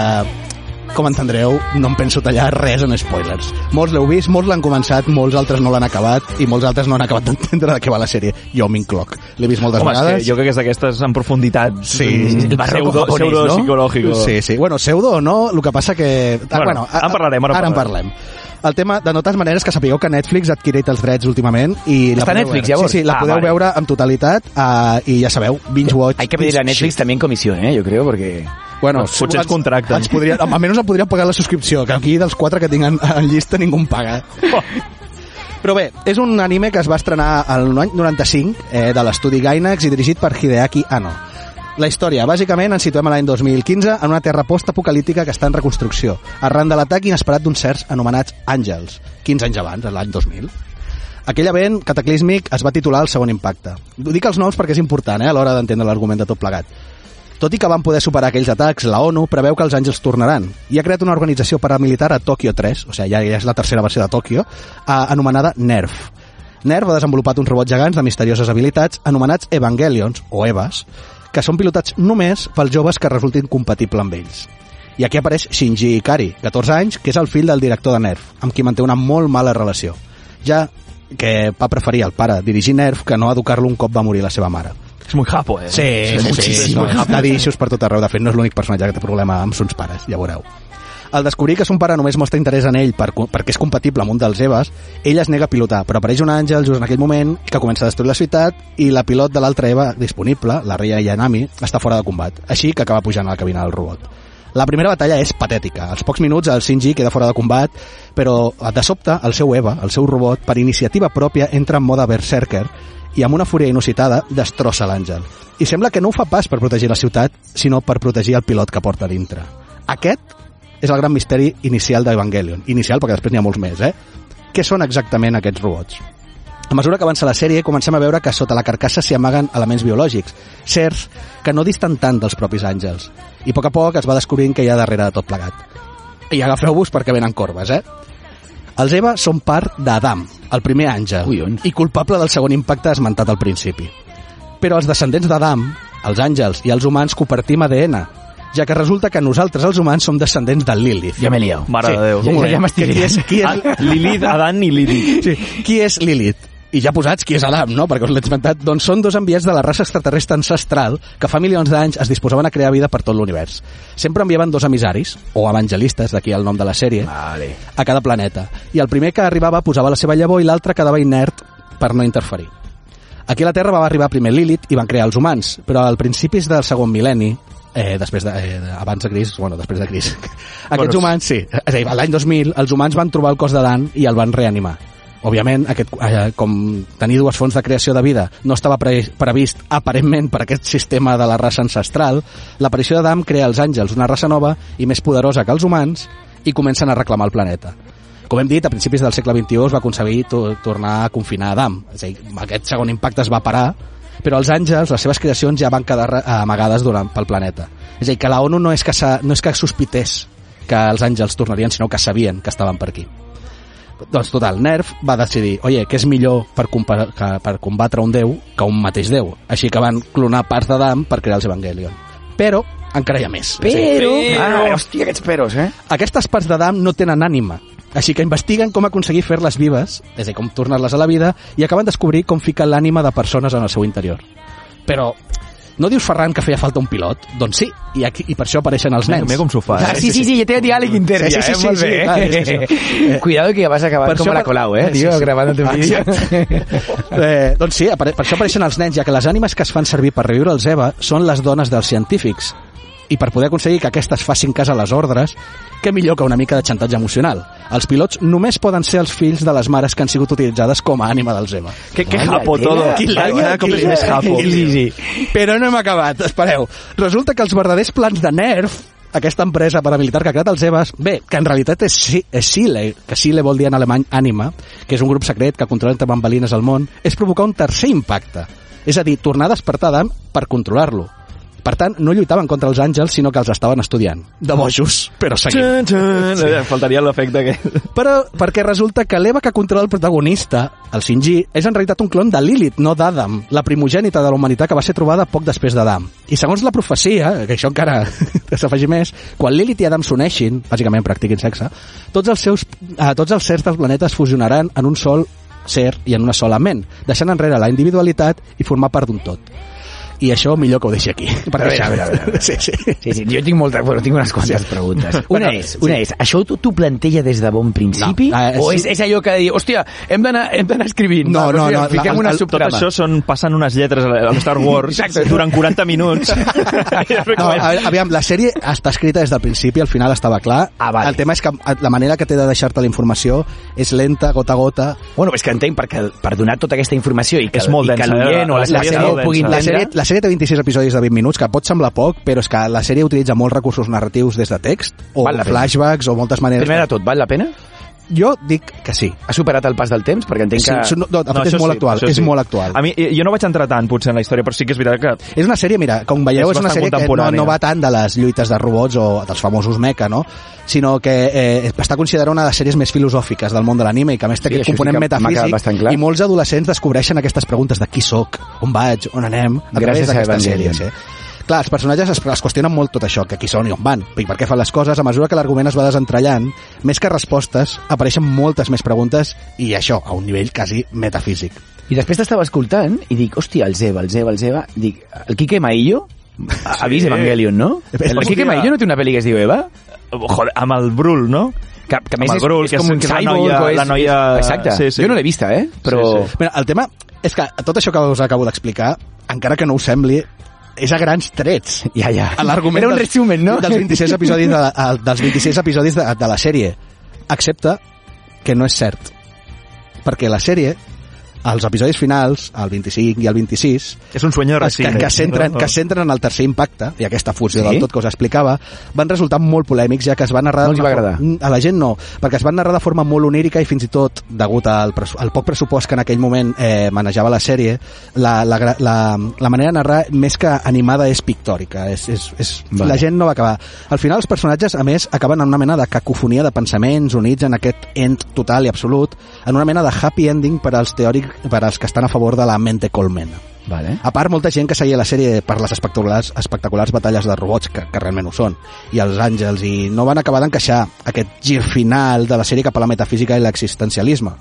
com entendreu, no em penso tallar res en spoilers. Molts l'heu vist, molts l'han començat, molts altres no l'han acabat i molts altres no han acabat d'entendre de què va la sèrie. Jo m'incloc. L'he vist moltes Home, vegades. que jo crec que és d'aquestes en profunditat. Sí. El pseudo, japonès, pseudo no? psicològico. Sí, sí. Bueno, pseudo o no, el que passa que... Ah, Bueno, ara en parlarem, ara ara en parlem. El tema, de totes maneres, que sapigueu que Netflix ha adquirit els drets últimament i la Està a podeu Netflix, veure. llavors? Sí, sí, la Ah, podeu vale. veure en totalitat uh, i ja sabeu, binge watch. Hay que pedirle a Netflix también comisión, ¿eh? Yo creo, porque... Bueno, Potser es contracten. Ens podria, almenys em podrien pagar la subscripció, que aquí dels quatre que tinc en, en llista ningú em paga. Però bé, és un anime que es va estrenar any 95 eh, de l'estudi Gainax i dirigit per Hideaki Anno. La història, bàsicament, ens situem a l'any 2015 en una terra post-apocalíptica que està en reconstrucció, arran de l'atac inesperat d'uns certs anomenats àngels, 15 anys abans, l'any 2000. Aquell event cataclísmic es va titular El segon impacte. Dic els noms perquè és important eh, a l'hora d'entendre l'argument de tot plegat. Tot i que van poder superar aquells atacs, la ONU preveu que els àngels tornaran i ha creat una organització paramilitar a Tòquio 3, o sigui, ja, ja és la tercera versió de Tòquio, eh, anomenada NERF. NERF ha desenvolupat uns robots gegants de misterioses habilitats anomenats Evangelions, o EVAs, que són pilotats només pels joves que resultin compatibles amb ells. I aquí apareix Shinji Ikari, 14 anys, que és el fill del director de NERF, amb qui manté una molt mala relació, ja que va preferir el pare dirigir NERF que no educar-lo un cop va morir la seva mare. És muy japo, eh? Sí, sí, sí, sí, daddy issues per tot arreu. De fet, no és l'únic personatge que té problema amb sons pares, ja veureu. Al descobrir que son pare només mostra interès en ell per, perquè és compatible amb un dels Evas, ell es nega a pilotar, però apareix un àngel just en aquell moment que comença a destruir la ciutat i la pilot de l'altre Eva disponible, la Rei Yanami, està fora de combat, així que acaba pujant a la cabina del robot. La primera batalla és patètica. Als pocs minuts el Shinji queda fora de combat, però de sobte el seu Eva, el seu robot, per iniciativa pròpia entra en mode Berserker i amb una fúria inusitada destrossa l'àngel. I sembla que no ho fa pas per protegir la ciutat, sinó per protegir el pilot que porta dintre. Aquest és el gran misteri inicial d'Evangelion. Inicial perquè després n'hi ha molts més, eh? Què són exactament aquests robots? A mesura que avança la sèrie, comencem a veure que sota la carcassa s'hi amaguen elements biològics, certs que no disten tant dels propis àngels. I a poc a poc es va descobrint que hi ha darrere de tot plegat. I agafeu-vos perquè venen corbes, eh? Els Eva són part d'Adam, el primer àngel, Collons. i culpable del segon impacte esmentat al principi. Però els descendents d'Adam, els àngels i els humans compartim ADN, ja que resulta que nosaltres, els humans, som descendents de Lilith. Ya me he liado. Mare de Déu. Un moment. Ja m'estic qui és, qui és, Ah, Lilith, Adán i Lilith. sí, qui és Lilith? I ja posats, qui és Adam, no? Perquè us l'he esmentat. Doncs són dos enviats de la raça extraterrestre ancestral que fa milions d'anys es disposaven a crear vida per tot l'univers. Sempre enviaven dos emissaris, o evangelistes, d'aquí el nom de la sèrie, Vale. a cada planeta. I el primer que arribava posava la seva llavor i l'altre quedava inert per no interferir. Aquí a la Terra va arribar primer Lilith i van crear els humans, però al principis del segon mil·lenni, eh, després de, eh, abans de Cris, bueno, després de Cris, aquests Bueno, humans, sí, és a dir, l'any 2000, els humans van trobar el cos d'Adan i el van reanimar. Òbviament, aquest, eh, com tenir dues fonts de creació de vida no estava pre previst aparentment per aquest sistema de la raça ancestral, l'aparició d'Adam crea els àngels, una raça nova i més poderosa que els humans, i comencen a reclamar el planeta. Com hem dit, a principis del segle XXI es va aconseguir to tornar a confinar Adam. És a dir, aquest segon impacte es va parar, però els àngels, les seves creacions, ja van quedar amagades durant, pel planeta. És a dir, que la ONU no és que, no és que sospités que els àngels tornarien, sinó que sabien que estaven per aquí. Doncs total, Nerf va decidir, oye, què és millor per, que, per combatre un déu que un mateix déu? Així que van clonar parts d'Adam per crear els Evangelion. Però encara hi ha més. És a dir, Però... Ah, hòstia, aquests peros, eh? aquestes parts d'Adam no tenen ànima, així que investiguen com aconseguir fer-les vives, és a dir, com tornar-les a la vida, i acaben descobrir com ficar l'ànima de persones en el seu interior. Però, no dius, Ferran, que feia falta un pilot? Doncs sí, i, aquí, i per això apareixen els nens. Mira com s'ho fa, Ah, eh? sí, sí, sí, ja té diàleg intern, Sí, ja, sí, eh? sí, Molt sí, bé. clar, és que Cuidado que vas acabar Per com la Colau, eh, Sí, tio, sí. gravant un vídeo. Eh, doncs sí, per, per això apareixen els nens, ja que les ànimes que es fan servir per reviure els Eva són les dones dels científics. I per poder aconseguir que aquestes facin cas a les ordres, què millor que una mica de xantatge emocional. Els pilots només poden ser els fills de les mares que han sigut utilitzades com a ànima dels Eva. Que, que japo todo. Però no hem acabat, espereu. Resulta que els verdaders plans de Nerf, aquesta empresa paramilitar que ha creat els Evas, bé, que en realitat és, Si- és Sile, que Sile vol dir en alemany ànima, que és un grup secret que controla entre bambalines al món, és provocar un tercer impacte. És a dir, tornar a despertar Adam per controlar-lo. Per tant, no lluitaven contra els àngels, sinó que els estaven estudiant. De bojos, però seguint. Txan, txan. Faltaria l'efecte aquest. Però perquè resulta que l'Eva que controla el protagonista, el Shinji, és en realitat un clon de Lilith, no d'Adam, la primogènita de la humanitat que va ser trobada poc després d'Adam. I segons la profecia, que això encara s'afegir més, quan Lilith i Adam s'uneixin, bàsicament practiquin sexe, tots els, seus, eh, tots els sers del planeta es fusionaran en un sol ser i en una sola ment, deixant enrere la individualitat i formar part d'un tot. I això millor que ho deixi aquí. A veure, a veure, a veure. Sí, sí. Sí, sí, jo tinc, molta, bueno, tinc unes quantes preguntes. Una Bueno, és, una és, això tu t'ho plantella des de bon principi? No, eh, o sí. és, és allò que de dir, hòstia, hem d'anar escrivint? No, no, hòstia, no, Fiquem la- una el- Tot subtrama. això són passant unes lletres a la- Star Wars Exacte. durant 40 minuts. No, a, aviam, la sèrie està escrita des del principi, al final estava clar. Ah, vale. El tema és que la manera que té de deixar-te la informació és lenta, gota a gota. Bueno, és que entenc perquè per donar tota aquesta informació i que, És molt i que densa, l'oient eh? o La sèrie és l'espectador molt pugui densa. La sèrie, la sèrie té 26 episodis de 20 minuts, que pot semblar poc, però és que la sèrie utilitza molts recursos narratius des de text, o flashbacks, o moltes maneres... Primer de tot, val la pena? Jo dic que sí. Ha superat el pas del temps? Perquè entenc sí que... no, no, de fet, és molt sí, actual, és sí. molt actual. A mi, jo no vaig entrar tant, potser, en la història, però sí que és veritat que És una sèrie, mira, com veieu, És és, una sèrie que no, no va tant de les lluites de robots o dels famosos mecha, no? sinó que eh, està considerada una de les sèries més filosòfiques del món de l'anime i que a més té Sí, aquest sí component quedat metafísic i molts adolescents descobreixen aquestes preguntes de qui sóc, on vaig, on anem, a Gràcies través a d'aquesta Evangelion. Sí. Clar, els personatges es, es qüestionen molt tot això, que qui són i on van, i per què fan les coses. A mesura que l'argument es va desentrellant, més que respostes, apareixen moltes més preguntes i això, a un nivell quasi metafísic. I després t'estava escoltant i dic, hòstia, el Zeba, el Zeba, el Zeba... Dic, el Quique Maillo ha ha vist Evangelion, no? El. Quique Maillo no té una pel·li que es diu Eva? Joder, amb el Brul, no? Que, que a més és, Brul, és que com és- un que és la cyborg noia- és, la noia- Exacte. sí, sí. Jo no l'he vista, eh? Però... Sí, sí. Mira, el tema és que tot això que us acabo d'explicar, encara que no us sembli, és a grans trets. Ja, ja. A L'argument Era un dels- resumen, no? Dels 26 episodis de, la- dels 26 episodis de, de la sèrie. Excepte que no és cert. Perquè la sèrie, als episodis finals, el 25 i el 26, És un sueño que, que, centren, que centren en el tercer impacte i aquesta fusió Sí? del tot que us explicava van resultar molt polèmics ja que es van narrar No els va agradar. Mm, a la gent no, perquè es van narrar de forma molt onírica i fins i tot degut al, al poc pressupost que en aquell moment eh, manejava la sèrie la, la, la, la manera de narrar més que animada és pictòrica és, és, és, Vale. la gent no va acabar al final els personatges a més acaben en una mena de cacofonia de pensaments units en aquest end total i absolut en una mena de happy ending per als teòrics per als que estan a favor de la mente colmena Vale. a part, molta gent que seguia la sèrie per les espectaculars, espectaculars batalles de robots, que, que realment ho són, i els àngels, i no van acabar d'encaixar aquest gir final de la sèrie cap a la metafísica i l'existencialisme.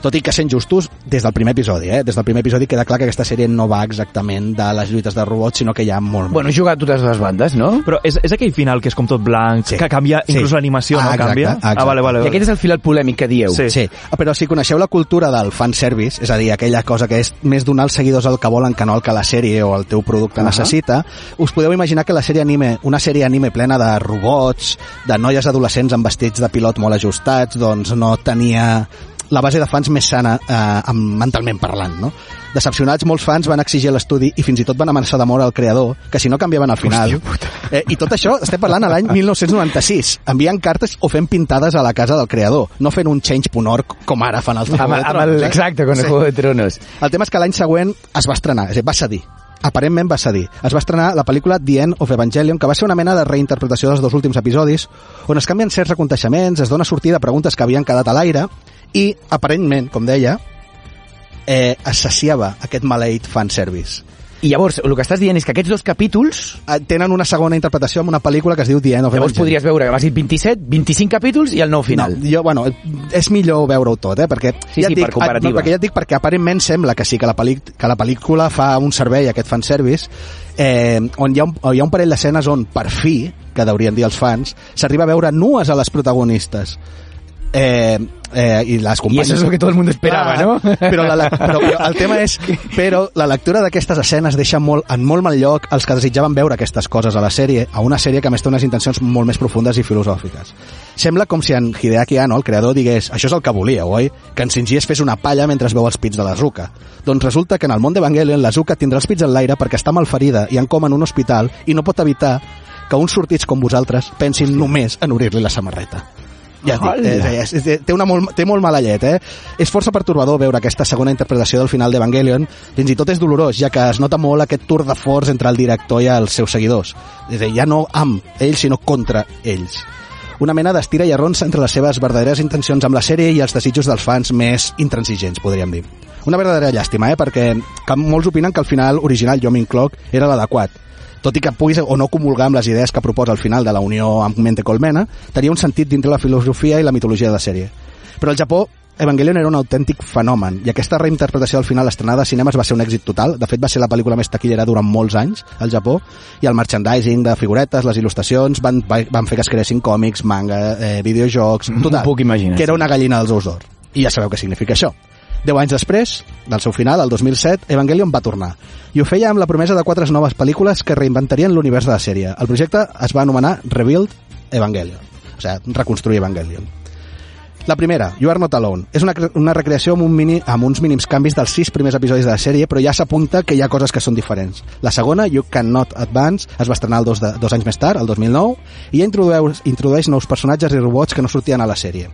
Tot i que sent justos, des del primer episodi, eh? Des del primer episodi queda clar que aquesta sèrie no va exactament de les lluites de robots, sinó que hi ha molt Bueno, he jugat totes les bandes, no? Però és, és aquell final que és com tot blanc, Sí. que canvia, Sí. inclús l'animació Ah, no exacte, canvia? exacte. Ah, vale, vale. I vale. aquest és el final polèmic que dieu. Sí. Sí, però si coneixeu la cultura del fanservice, és a dir, aquella cosa que és més donar als seguidors el que volen que no el que la sèrie o el teu producte Ahà. necessita, us podeu imaginar que la sèrie anime, una sèrie anime plena de robots, de noies adolescents amb vestits de pilot molt ajustats, doncs no tenia la base de fans més sana eh, mentalment parlant, no? Decepcionats, molts fans van exigir l'estudi i fins i tot van amenaçar de mort al creador, que si no canviaven al final... Eh, I tot això, estem parlant a l'any 1996, enviant cartes o fent pintades a la casa del creador, no fent un change.org com ara fan els Juego de amb el, Tronos, eh? exacte, con el Juego de Tronos. El tema és que l'any següent es va estrenar, és a dir, va cedir. Aparentment va cedir. Es va estrenar la pel·lícula The End of Evangelion, que va ser una mena de reinterpretació dels dos últims episodis, on es canvien certs aconteixements, es dona sortida a preguntes que havien quedat a l'aire, i, aparentment, com deia, eh, es saciava aquest maleït fanservice. I llavors, el que estàs dient és que aquests dos capítols Eh, Tenen una segona interpretació amb una pel·lícula que es diu The End of Llavors Evangelion. podries veure que vas dir 27, 25 capítols i el nou final. No, jo, bueno, és millor veure-ho tot, eh? Perquè, Sí, ja sí, et dic, per comparativa. ah, perquè ja et dic perquè aparentment sembla que sí, que la, que la pel·lícula fa un servei aquest fanservice, eh, on hi ha un, hi ha un parell d'escenes on, per fi, que deurien dir els fans, s'arriba a veure nues a les protagonistes. Eh, eh, i les I companyes... eso es lo que todo el mundo esperaba, Clar, ¿no? Però, la, però, però el tema és però la lectura d'aquestes escenes deixa molt, en molt mal lloc els que desitjaven veure aquestes coses a la sèrie, a una sèrie que a més té unes intencions molt més profundes i filosòfiques. Sembla com si en Hideaki Anno, el creador, digués això és el que volia, oi? Que en Shinji es fes una palla mentre es veu els pits de la Zuka. Doncs resulta que en el món d'Evangelion la Zuka tindrà els pits en l'aire perquè està malferida i en coma en un hospital i no pot evitar que uns sortits com vosaltres pensin només en obrir-li la samarreta. Ja dic, eh, és, és, té, una molt, té molt mala llet, eh? És força pertorbador veure aquesta segona interpretació del final d'Evangelion. Fins i tot és dolorós, ja que es nota molt aquest tour de forç entre el director i els seus seguidors. És a dir, ja no amb ells, sinó contra ells. Una mena d'estira i arronsa entre les seves verdaderes intencions amb la sèrie i els desitjos dels fans més intransigents, podríem dir. Una verdadera llàstima, eh? perquè que molts opinen que el final original, jo m'incloc, era l'adequat. Tot i que puguis o no comulgar amb les idees que proposa al final de la unió amb Mente Colmena, tenia un sentit dintre la filosofia i la mitologia de la sèrie. Però al Japó, Evangelion era un autèntic fenomen i aquesta reinterpretació al final estrenada a cinemes va ser un èxit total. De fet, va ser la pel·lícula més taquillera durant molts anys al Japó i el merchandising de figuretes, les il·lustracions, van, va- van fer que es creessin còmics, manga, eh, videojocs... M'ho Total, puc imaginar, que era una gallina dels ous d'or. I ja sabeu què significa això. Deu anys després, del seu final, el 2007, Evangelion va tornar. I ho feia amb la promesa de quatre noves pel·lícules que reinventarien l'univers de la sèrie. El projecte es va anomenar Rebuild Evangelion. O sigui, reconstruir Evangelion. La primera, You Are Not Alone, és una, una recreació amb, un mini, amb uns mínims canvis dels sis primers episodis de la sèrie, però ja s'apunta que hi ha coses que són diferents. La segona, You Cannot Advance, es va estrenar dos, de, dos anys més tard, el 2009, i ja introdueix, introdueix nous personatges i robots que no sortien a la sèrie.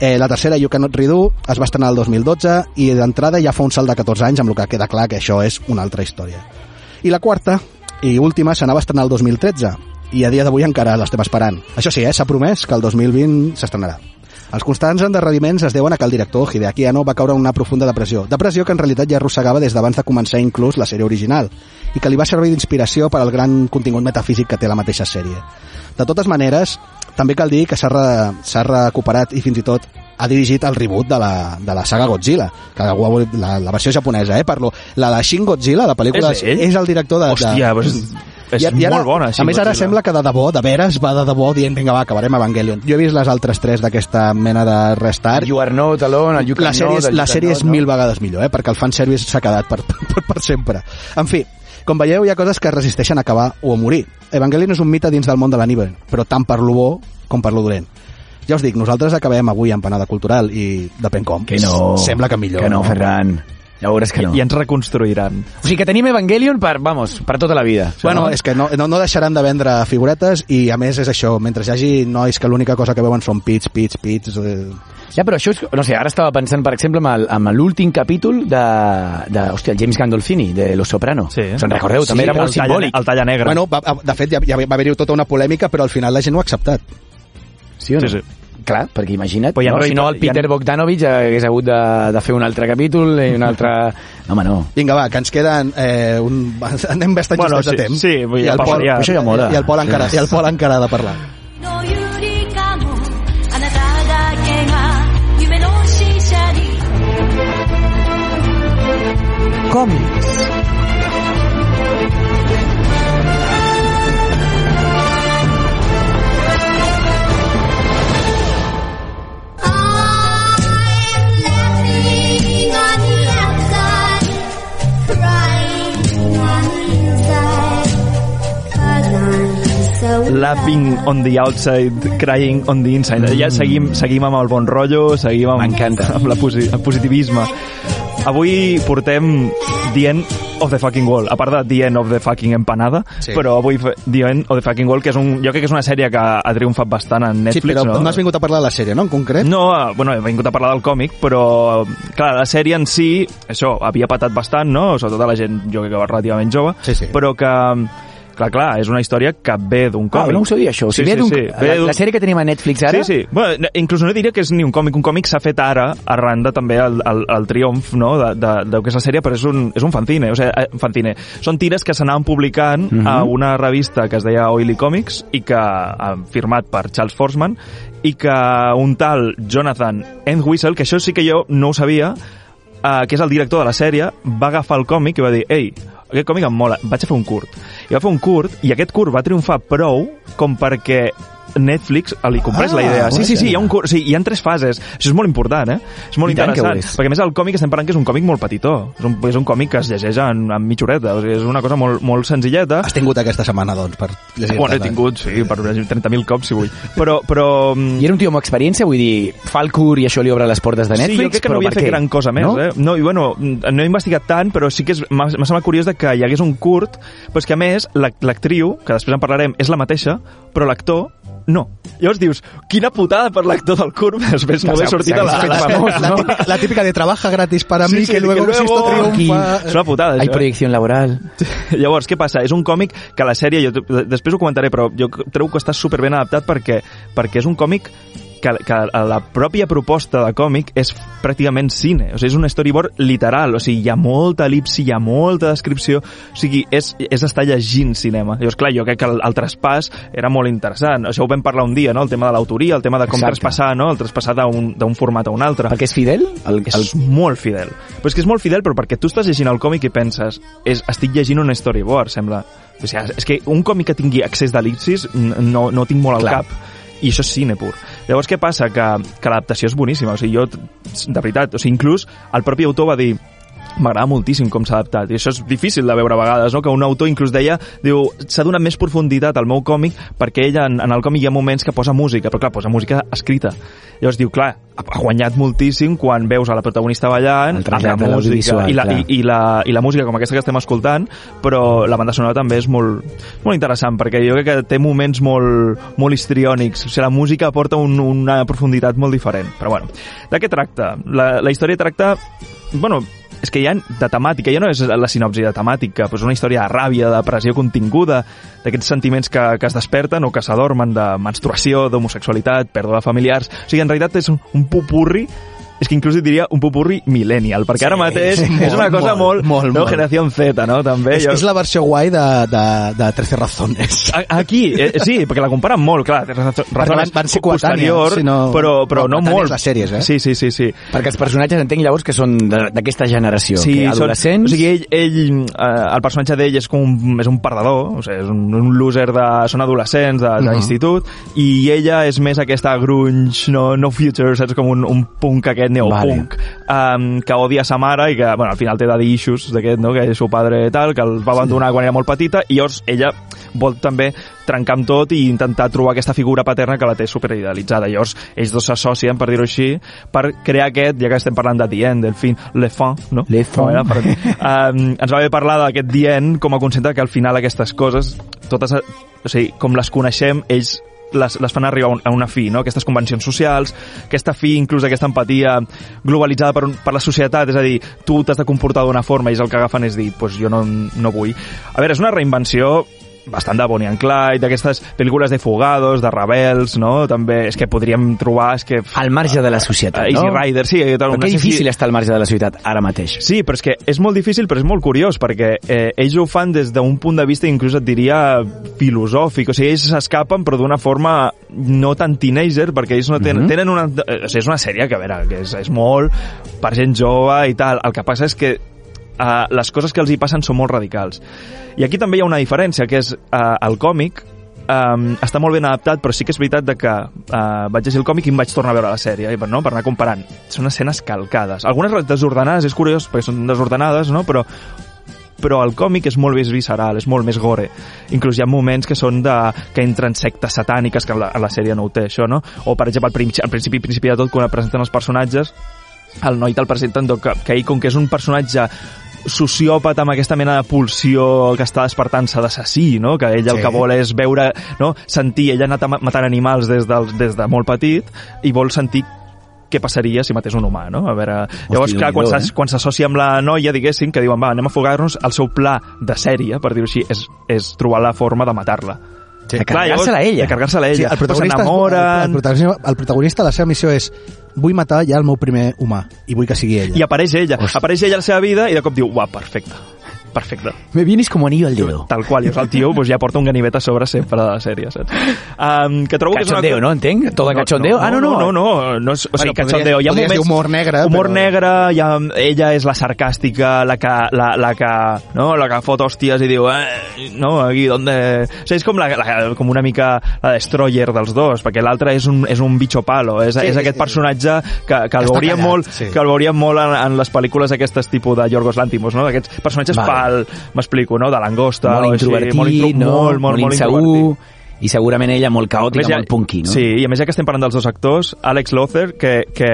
Eh, la tercera, You Cannot Redo, es va estrenar el 2012 i d'entrada ja fa un salt de 14 anys amb el que queda clar que això és una altra història. I la quarta i última s'anava a estrenar el 2013 i a dia d'avui encara l'estem esperant. Això sí, eh, s'ha promès que el 2020 s'estrenarà. Els constants endarreriments es deuen a que el director, Hideaki Anno, va caure en una profunda depressió. Depressió que en realitat ja arrossegava des d'abans de començar inclús la sèrie original i que li va servir d'inspiració per al gran contingut metafísic que té la mateixa sèrie. De totes maneres, també cal dir que s'ha re, s'ha recuperat i fins i tot ha dirigit el reboot de la, de la saga Godzilla, que algú ha volit- la, la versió japonesa, eh? Parlo, la de Shin Godzilla, la pel·lícula, És ell? és el director de... Hòstia, de... pues, és I- i ara- molt bona, A més, ara sembla que de debò, de veres, va de debò dient, vinga, va, acabarem Evangelion. Jo he vist les altres tres d'aquesta mena de restart. You are not alone, el you La can sèrie, és, not, la sèrie és mil vegades millor, eh? perquè el fanservice s'ha quedat per, per, per sempre. En fi, com veieu, hi ha coses que resisteixen a acabar o a morir. Evangelion és un mite dins del món de l'anime, però tant per lo bo com per lo dolent. Ja us dic, nosaltres acabem avui empanada cultural i depèn com. Que no. Sembla que millor. Que no, Ferran. Ja veuràs que no. I ens reconstruiran. O sigui que tenim Evangelion per, vamos, per tota la vida. Bueno, és que no, no, no deixaran de vendre figuretes i a més és això, mentre hi hagi nois que l'única cosa que veuen són pits, pits, pits... Eh... Ja, però això és... No sé, ara estava pensant, per exemple, amb l'últim capítol de, de... Hòstia, el James Gandolfini, de Los Soprano. Sí. Se'n recordeu? També Sí, era molt el talla, simbòlic. el talla negre. Bueno, va, de fet, ja, ja va haver-hi tota una polèmica, però al final la gent ho ha acceptat. Sí o no? Sí, sí. Clar, perquè imagina't... Però ja no, si no, el Peter ja... Bogdanovich hagués hagut de, de fer un altre capítol i un altre... No, home, no. Vinga, va, que ens queden... Eh, un... Anem bastant bueno, sí, de temps. Sí, sí i, ja el Pol, ja, això ja mola. I el Pol encara, sí. i el Pol encara ha de parlar. No, còmic Laughing on the outside, crying on the inside. Ja seguim, seguim amb el bon rotllo, seguim amb, amb la posi el positivisme. Avui portem The End of the Fucking Wall, a part de The End of the Fucking Empanada, Sí. però avui The End of the Fucking Wall, que és un, jo crec que és una sèrie que ha triomfat bastant en Sí, Netflix, però no? no has vingut a parlar de la sèrie, no, en concret? No, eh, bueno, he vingut a parlar del còmic, però, clar, la sèrie en si, això, havia patat bastant, no? Sobretot a la gent, jo crec que relativament jove, Sí, sí. però que, clar, clar, és una història que ve d'un Ah, còmic. no ho sabia, això. O Sí, sigui, sí, ve d'un- sí. Ve La, la sèrie que tenim a Netflix ara... Sí, sí. Bueno, no- inclús no diria que és ni un còmic. Un còmic s'ha fet ara, arran de també el, el, el triomf no? de, de, de, que és la sèrie, però és un, és un fanzine. O sigui, eh, fanzine. Són tires que s'anaven publicant Mhm. a una revista que es deia Oily Comics i que ha firmat per Charles Forsman i que un tal Jonathan Entwistle, que això sí que jo no ho sabia, eh, que és el director de la sèrie, va agafar el còmic i va dir ei, aquest còmic em mola, vaig a fer un curt. I va fer un curt, i aquest curt va triomfar prou com perquè Netflix li comprés Ah, la idea. Sí, sí, sí, hi ha, un sí, hi ha tres fases. Això és molt important, eh? És molt I interessant. és. Perquè més el còmic estem parlant que és un còmic molt petitó. És un, és un còmic que es llegeix en, en mitja horeta. O sigui, és una cosa molt, molt senzilleta. Has tingut aquesta setmana, doncs, per llegir Bueno, he tingut, sí, per 30.000 cops, si vull. Però, però mm, I era un tio amb experiència, vull dir, fa el curt i això li obre les portes de Netflix, sí, jo crec que no havia fet gran cosa més, no? eh? No, i bueno, no he investigat tant, però sí que és- m'ha semblat curiós de que hi hagués un curt, però és que a més, l'ac- l'actriu, que després en parlarem, és la mateixa, però l'actor no. Llavors dius, quina putada per l'actor del curt, després no Que haver s'ha- sortit a la, la, famós, la, no? típica, la típica de trabaja gratis para Sí, mí, sí, que luego, que si esto luego- triunfa... És una putada, Hay això. eh? proyección laboral. Llavors, què passa? És un còmic que la sèrie, jo després ho comentaré, però jo trobo que està super ben adaptat perquè, perquè és un còmic que, que la pròpia proposta de còmic és pràcticament cine, o sigui, és un storyboard literal, o sigui, hi ha molta elipsi, hi ha molta descripció, o sigui, és, és estar llegint cinema. Llavors, clar, jo crec que el, el traspàs era molt interessant, això ho vam parlar un dia, no?, el tema de l'autoria, el tema de com Exacte. traspassar, no?, el traspassar d'un format a un altre Perquè és fidel? El, és el... molt fidel. Però és que és molt fidel, però perquè tu estàs llegint el còmic i penses és, estic llegint un storyboard, sembla. O sigui, és que un còmic que tingui accés d'elipsis no, no tinc molt al Clar. cap. I això és cine pur. Llavors, què passa? Que, que l'adaptació és boníssima. O sigui, jo, de veritat, o sigui, inclús el propi autor va dir m'agrada moltíssim com s'ha adaptat i això és difícil de veure a vegades, no? que un autor inclús deia, diu, s'ha donat més profunditat al meu còmic perquè ella en, en el còmic hi ha moments que posa música, però clar, posa música escrita llavors diu, clar, ha guanyat moltíssim quan veus a la protagonista ballant El amb la música i la, i, i, la, i la música com aquesta que estem escoltant però la banda sonora també és molt, molt interessant perquè jo crec que té moments molt, molt histriònics o sigui, la música aporta un, una profunditat molt diferent però bueno, de què tracta? La, la història tracta bueno, és que hi ha de temàtica, ja no és la sinopsi de temàtica, però és una història de ràbia, de pressió continguda, d'aquests sentiments que, que es desperten o que s'adormen de menstruació, d'homosexualitat, pèrdua de familiars... O sigui, en realitat és un, un pupurri és que inclús diria un pupurri millennial, perquè ara mateix sí, és una cosa molt, molt, molt, no? molt. generació Z, no? També. És, és la versió guai de, de, de 13 razones. Aquí, eh, sí, perquè la comparen molt, clar, Perquè razones van, van ser posterior, si no, però, però no, coetànies molt. les sèries, eh? Sí, sí, sí, sí. Perquè els personatges entenc llavors que són d'aquesta generació, Sí, que són- adolescents... o sigui, ell, ell eh, el personatge d'ell és com un, és un perdedor, o sigui, és un, un loser de... Són adolescents d'institut, i ella és més aquesta grunge, no, no future, saps? Com un, un punk aquest, neopunk, um, que odia sa mare i que, bueno, al final té daddy issues d'aquest, no?, que és seu padre tal, que el va abandonar quan era molt petita, i llavors ella vol també trencar amb tot i intentar trobar aquesta figura paterna que la té superidealitzada. Llavors, ells dos s'associen, per dir-ho així, per crear aquest, ja que estem parlant de End, del film Le Fin, no? Le Fin. Era? Per, um, ens va bé parlar d'aquest End com a concepte que al final aquestes coses, totes, o sigui, com les coneixem, ells les, les fan arribar a un- a una fi, no? aquestes convencions socials, aquesta fi, inclús aquesta empatia globalitzada per, un, per la societat, és a dir, tu t'has de comportar d'una forma i ells el que agafen és dir, pues jo no, no vull. A veure, és una reinvenció bastant de Bonnie and Clyde, d'aquestes pel·lícules de fugados, de rebels, no? També és que podríem trobar... És que... Al marge de la societat, Easy no? Rider, sí. Però que difícil estar al marge de la societat ara mateix. Sí, però és que és molt difícil, però és molt curiós, perquè eh, ells ho fan des d'un punt de vista, inclús et diria, filosòfic. O sigui, ells s'escapen, però d'una forma no tan teenager, perquè ells no tenen, Mhm. tenen una... O sigui, és una sèrie que, a veure, que és, és molt per gent jove i tal. El que passa és que uh, les coses que els hi passen són molt radicals. I aquí també hi ha una diferència, que és uh, el còmic um, està molt ben adaptat, però sí que és veritat de que uh, vaig llegir el còmic i em vaig tornar a veure la sèrie, per, no? per anar comparant. Són escenes calcades. Algunes desordenades, és curiós, perquè són desordenades, no? però però el còmic és molt més visceral, és molt més gore. Inclús hi ha moments que són de, que entren sectes satàniques, que a la, la sèrie no ho té, això, no? O, per exemple, al, principi, al principi, principi de tot, quan presenten els personatges, el noi te'l presenten que, que ell, com que és un personatge sociòpata amb aquesta mena de pulsió que està despertant-se d'assassí, no? que ell el Sí. que vol és veure, no? sentir, ell ha anat ma- matant animals des, del, des de molt petit i vol sentir què passaria si matés un humà, no? A veure, llavors, clar, quan eh? s'associa amb la noia, diguéssim, que diuen, va, anem a fugar-nos, el seu pla de sèrie, per dir-ho així, és, és trobar la forma de matar-la. De carregar-se-la ella. De carregar-se-la ella. Sí, el protagonista, el, s'enamoren... protagonista, el protagonista, la seva missió és vull matar ja el meu primer humà i vull que sigui ella. I apareix ella. Apareix ella a la seva vida i de cop diu, uah, perfecte. Perfecte. Me vienes como anillo al dedo. Tal qual, i el tio pues, ja porta un ganivet a sobre sempre de la sèrie, saps? Um, que trobo que és una... Cachondeo, no? Entenc? Todo de cachondeo? ah, no, no. No, no, no és, o sigui, Bueno, podries- cachondeo. Hi ha podries moments... humor negre, Humor però- negre, ha, ella és la sarcàstica, la que, la, la que, no? la que fot hòsties i diu, eh, no, aquí, donde... O sigui, és com, la, la, com una mica la destroyer dels dos, perquè l'altre és, un, és un bicho palo, és, Sí, és sí, aquest sí. personatge que, que el callat, molt, sí. que el veuríem molt en, en les pel·lícules aquestes tipus de Yorgos Lantimos, no? Aquests personatges Vale. Pal, m'explico, no? De langosta, molt així, introvertit, molt, intro, no? molt, molt, molt insegur, introvertit. i segurament ella molt caòtica, ja- molt punky, no? Sí, i a més ja que estem parlant dels dos actors, Alex Lothar, que, que,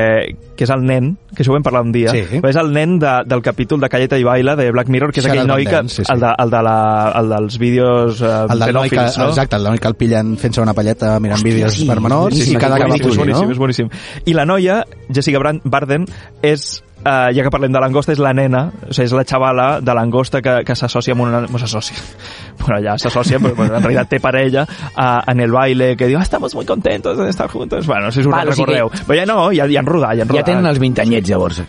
que és el nen, que això ho vam parlar un dia, Sí. és el nen de, del capítol de Calleta i Baila de Black Mirror, que és aquell noi que, sí, sí. El, de, el, de la, el dels vídeos eh, el del noi que, no? exacte, el noi que el pillen fent-se una palleta mirant vídeos sí, per menors boníssim, i cada capítol, és boníssim, no? és boníssim. I la noia, Jessica Brand, Barden, és Uh, ja que parlem de langosta, és la nena, o sigui, és la xavala de langosta que, que s'associa amb una... No s'associa. Bueno, ja s'associa, però bueno, en realitat té parella uh, en el baile, que diu, ah, estamos muy contentos de estar juntos. Bueno, si us Val, o sigui recordeu. Però ja no, ja, ja han rodat, ja han Ja rodat. tenen els 20 anyets, llavors.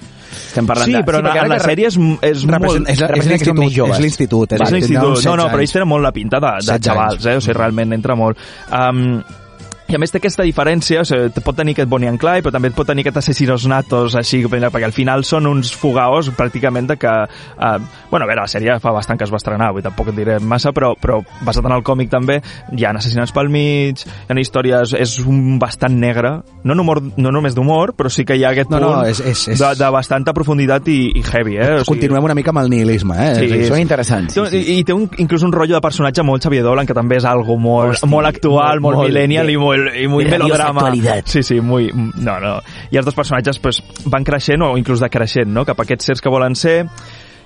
Estem parlant Sí, de... però en, perquè en ara la que sèrie és, és molt... és, és que l'institut, és l'institut. És l'institut. No, no, però ells tenen molt la pinta de, de 16 xavals, eh? O sigui, realment entra molt. Um, i a més té aquesta diferència, o sigui, pot tenir aquest Bonnie and Clyde, però també pot tenir aquest assassinos natos, així, perquè al final són uns fugaos pràcticament de que... Uh, bueno, a veure, la sèrie fa bastant que es va estrenar, dir, tampoc et diré massa, però, però basat en el còmic també, hi ha assassinats pel mig, hi ha històries... És un bastant negre, no, humor, no només d'humor, però sí que hi ha aquest No, punt no, és- és- és- De, de bastanta profunditat i, i heavy, eh? O sigui, Continuem una mica amb el nihilisme, eh? Sí, És- Són interessants. Sí, sí. I, I té un, inclús un rotllo de personatge molt Xavier Dolan, que també és algo molt, Hosti, molt actual, molt- molt, molt millennial i molt, i muy melodrama. Sí, sí, muy... No, no. I els dos personatges pues, van creixent o inclús decreixent, no?, cap a aquests sers que volen ser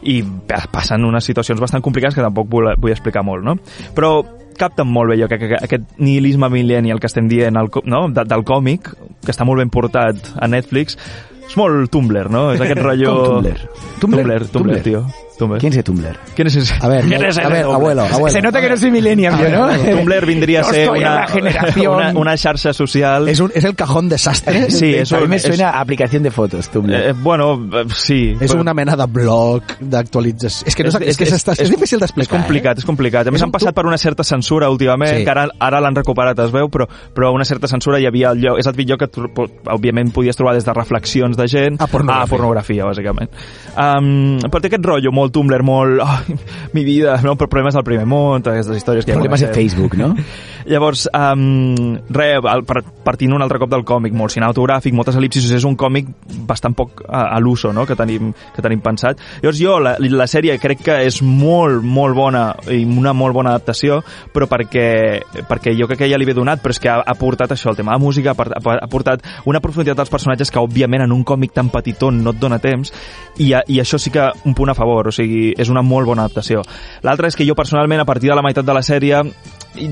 i pa- passen unes situacions bastant complicades que tampoc vull, vull explicar molt, no? Però capten molt bé jo que, que, que aquest nihilisme millennial que estem dient el, no? de, del còmic, que està molt ben portat a Netflix, és molt Tumblr, no? És aquest rotllo... Tumblr? Tumblr, Tumblr, Tumblr, Tumblr. tio. Tumblr. ¿Quién es Tumblr? ¿Quién es ese? A ver, ¿Quién es a ver, Tumblr? abuelo, abuelo. Se nota que no soy millennial, ¿no? Tumblr vindria a ser una, la generación. una, una xarxa social... És, un, és el cajón desastre. Sí, és, a mí me suena a aplicación de fotos, Tumblr. Eh, bueno, eh, sí. És però- una mena de blog d'actualització. És que, no, és, és, que és, és, és difícil d'explicar. És complicat, és complicat. A més, És han passat tu- per una certa censura últimament, Sí. que ara, ara l'han recuperat, es veu, però, però una certa censura hi havia el lloc, és el lloc que, òbviament, podies trobar des de reflexions de gent A pornografia. a pornografia, bàsicament. Um, però té aquest rotllo molt Tumblr, molt... Oh, mi vida, no? però problemes del primer món, totes aquestes històries que Problemes coneixem. Facebook, ¿no? Llavors, um, re, per- partint un altre cop del còmic, molt cinematogràfic, moltes el·lipsis, és un còmic bastant poc a, a l'uso, no?, que tenim, que tenim pensat. Llavors jo, la, la sèrie crec que és molt, molt bona i una molt bona adaptació, però perquè, perquè jo crec que ja li ve donat, però és que ha, ha portat això, el tema de música, ha, ha portat una profunditat dels personatges que, òbviament, en un còmic tan petitó no et dona temps, i, a- i això sí que un punt a favor, o sigui, és una molt bona adaptació. L'altre és que jo personalment, a partir de la meitat de la sèrie,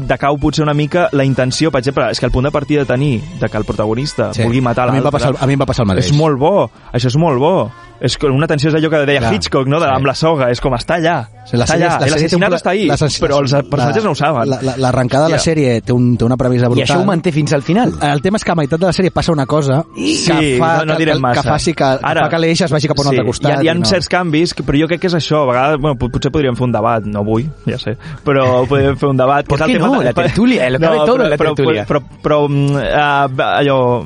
decau potser una mica la intenció, per exemple, és que el punt de partida de tenir de que el protagonista Sí. vulgui matar A mi em va l'altre passar- a mi em va passar el mateix. és molt bo, això és molt bo és que una tensió és allò que deia Clar, Hitchcock no? de, sí. amb la soga, és com està allà Sí, la està sèrie- allà, la un l'assassinat pla- està ahí l'assassí- però els personatges la- no ho saben la- la- L'arrencada de la Ja. sèrie té, un, té una premissa I brutal. això ho manté fins al final. El tema és que a meitat de la sèrie passa una cosa que, Sí, fa, no, no que, que, massa. que faci que, que fa que l'eix es vagi cap a un sí, altre costat. Hi ha, hi ha i no. certs canvis, que- però jo crec que és això. A vegades, bueno, pot- potser podríem fer un debat, no vull, ja sé, però podríem fer un debat. ¿Por que el tema no? La tertulia, lo cabe todo en la però, tertulia. Però, però, mm, uh, allò,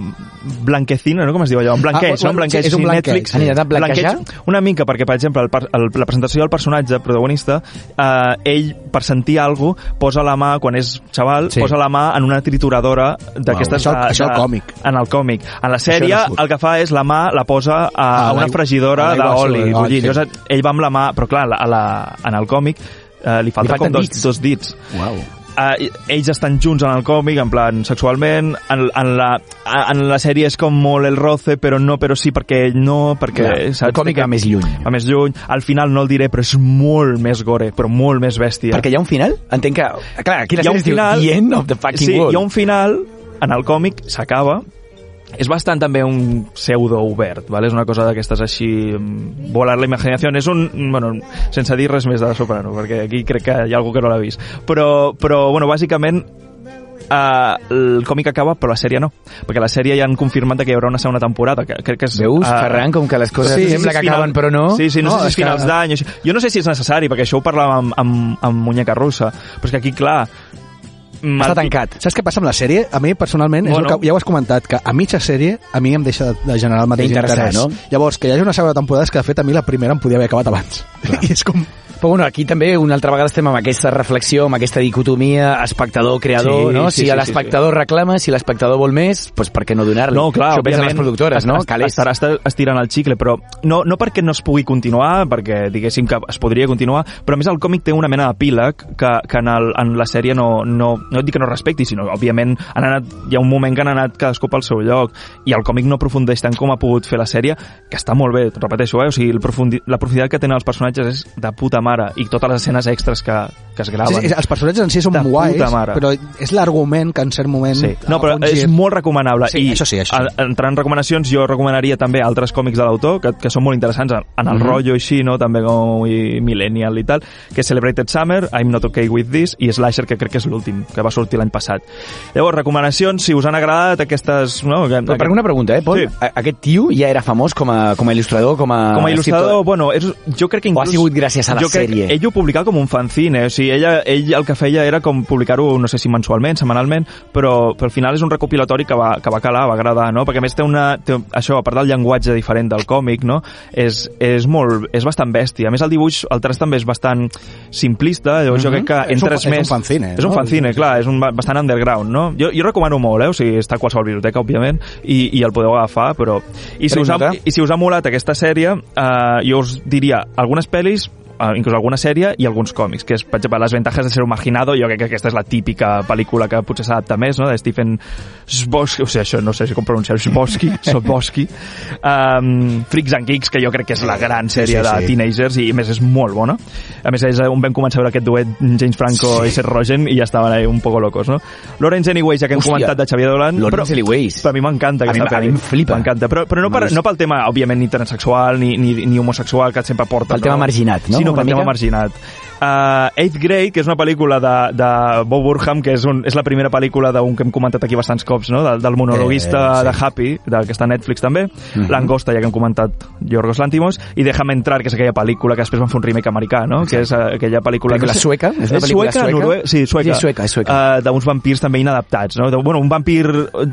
blanquecina, no? Com es diu allò? En blanqueig, Ah, no? En blanqueig, sí, és un sí, blanqueig. Netflix. Blanquejar? Blanqueig, una mica, perquè, per exemple, el, el, la presentació del personatge protagonista, eh, ell, per sentir alguna cosa, posa la mà, quan és xaval, Sí. posa la mà en una trituradora d'aquestes... Això de- això al còmic. En el còmic. En la sèrie, no el que fa és la mà la posa a, Ah, a una fregidora d'oli. ah, sí. Llavors, ell va amb la mà... Però, clar, a la, la, en el còmic eh, li falta falten com dos, dits. dos dits Uau. Uh, ells estan junts en el còmic, en plan sexualment, en, en, la, en la sèrie és com molt el roce, però no, però sí, perquè ell no, perquè... Clar, saps? el còmic va més lluny. Va més lluny. Al final no el diré, però és molt més gore, però molt més bèstia. Perquè hi ha un final? Entenc que... Clar, aquí la sèrie es diu final... The End of the Fucking sí, World. hi ha un final, en el còmic s'acaba, és bastant també un pseudo obert, ¿vale? és una cosa d'aquestes així mm, volar la imaginació és un, bueno, sense dir res més de Soprano perquè aquí crec que hi ha algú que no l'ha vist però, però bueno, bàsicament Uh, el còmic acaba però la sèrie no perquè la sèrie ja han confirmat que hi haurà una segona temporada que crec que és, Veus, ah, Ferran, com que les coses Sí, sembla sí, que final- acaben però no? Sí, sí, no, No, sé si és és que- finals d'any. Jo no sé si és necessari, perquè això ho parlàvem amb, amb, amb Muñeca Russa, però és que aquí, clar... Està tancat. Saps què passa amb la sèrie? A mi, personalment, és Bueno. el que, ja ho has comentat, que a mitja sèrie a mi em deixa de, generar el mateix interès. no? Llavors, que hi hagi una segona temporada és que, de fet, a mi la primera em podia haver acabat abans. I és com... Però bueno, aquí també una altra vegada estem amb aquesta reflexió, amb aquesta dicotomia espectador-creador, Sí, no? sí, si sí, l'espectador reclama, si l'espectador vol més, doncs per què no donar-li? No, clar, Això pensen les productores, no? Calés. Estarà estar estirant el xicle, però no, no perquè no es pugui continuar, perquè diguéssim que es podria continuar, però a més el còmic té una mena d'epíleg que, que en, el, en la sèrie no, no, no et dic que no respecti, sinó òbviament han anat, hi ha un moment que han anat cadascú pel seu lloc i el còmic no aprofundeix tant com ha pogut fer la sèrie, que està molt bé, repeteixo, eh? o sigui, el profundi, la profunditat que tenen els personatges és de puta mare i totes les escenes extres que, que es graven. Sí, sí, els personatges en si són guais, però és l'argument que en cert moment... Sí. No, però és gir. molt recomanable. Sí, I això sí, això sí. a- entrant en recomanacions, jo recomanaria també altres còmics de l'autor, que, que són molt interessants en, en el Mhm. rotllo així, no? també com i Millennial i tal, que és Celebrated Summer, I'm Not Okay With This, i Slasher, que crec que és l'últim, que va sortir l'any passat. Llavors, recomanacions, si us han agradat aquestes... No? Que, Però per una pregunta, eh, Pol? Sí. A- Aquest tio ja era famós com a, com a il·lustrador, com a... com a il·lustrador, bueno, és, jo crec que O ha inclús... sigut gràcies a la jo crec, sèrie? Ell ho publicava com un fanzine, o sigui, ella, ell el que feia era com publicar-ho, no sé si mensualment, setmanalment, però, però al final és un recopilatori que va, que va calar, va agradar, no? Perquè a més té una... Té, això, a part del llenguatge diferent del còmic, no? És, és molt... és bastant bèstia. A més, el dibuix, el traç també és bastant simplista, llavors jo Mhm. crec que És un entres és un més... fanzine, És un no? fanzine, clar, és un ba- bastant underground, no? Jo, jo recomano molt, eh? O sigui, està a qualsevol biblioteca, òbviament, i, i el podeu agafar, però... I si, us ha. I si us ha molat aquesta sèrie, eh, jo us diria algunes pel·lis, inclús alguna sèrie i alguns còmics, que és, per exemple, Les ventajas de ser un marginado, jo crec que aquesta és la típica pel·lícula que potser s'adapta més, no?, de Stephen Sboski, o sigui, això no sé si com pronunciar Sboski, Sboski, um, Freaks and Geeks, que jo crec que és la gran Sí, sèrie sí, de sí. teenagers i a més és molt bona. A més, és on vam començar a veure aquest duet James Franco i Seth Rogen i ja estaven ahí un poco locos, no? Lawrence Anyways, ja que hem Hòstia, comentat de Xavier Dolan, Lawrence Anyways. però a mi m'encanta A mi- aquesta a mi pel·li. em flipa. M'encanta, però, però no, per, no pel tema, òbviament, ni transsexual ni, ni, ni homosexual que sempre porta. Pel tema marginat, no? Sí, no, mica? marginat. Uh, Eighth Grade, que és una pel·lícula de, de Bob Burham, que és, un, és la primera pel·lícula d'un que hem comentat aquí bastants cops, no? del, del monologuista Eh, sí. de Happy, del que està a Netflix també, L'Angosta, ja que hem comentat Yorgos Lantimos, i Déjame entrar, que és aquella pel·lícula que després van fer un remake americà, no? que és eh, aquella pel·lícula... No sé- sueca? És una pel·lícula sueca? norue- Sí, sueca. Sí, sueca, és sueca. Uh, D'uns vampirs també inadaptats, no? De, bueno, un vampir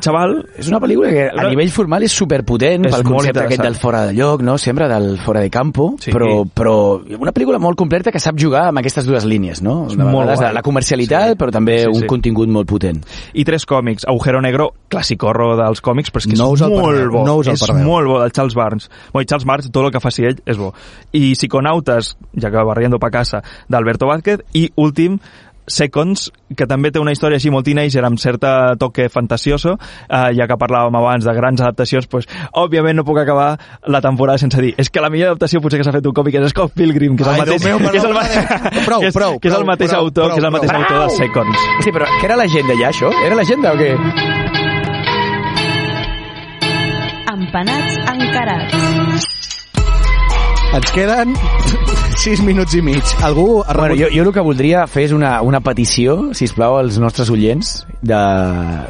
xaval És una pel·lícula que a nivell formal és superpotent És pel concepte aquest del fora de lloc, no? sempre del fora de campo, Sí. però, però una pel·lícula molt completa que sap jugar amb aquestes dues línies, no? De molt vegades guai. la comercialitat, Sí. però també Sí, un sí. contingut molt potent. i tres còmics. Agujero Negro, clàssicorro dels còmics, però és que No és molt perdeu, bo. no us el és perdeu. molt bo, del Charles Barnes. Bueno, Charles Barnes, tot el que faci ell és bo. I Psiconautes, ja que va riendo pa casa, d'Alberto Vázquez. I últim, Seconds, que també té una història així molt teenager amb certa toque fantasioso, eh, ja que parlàvem abans de grans adaptacions, pues, òbviament no puc acabar la temporada sense dir és que la millor adaptació potser que s'ha fet un còmic és Scott Pilgrim, que és el mateix, meu, que és el. Prou, que és, prou, que és el prou, mateix prou, autor, que és el prou, mateix prou. autor de Seconds. Sí, però que era l'agenda ja, això? Era l'agenda o què? Empanats encarats. Ens queden 6 minuts i mig. Algú ha Bueno, jo, jo el que voldria fer és una, una petició, si plau als nostres oients, de,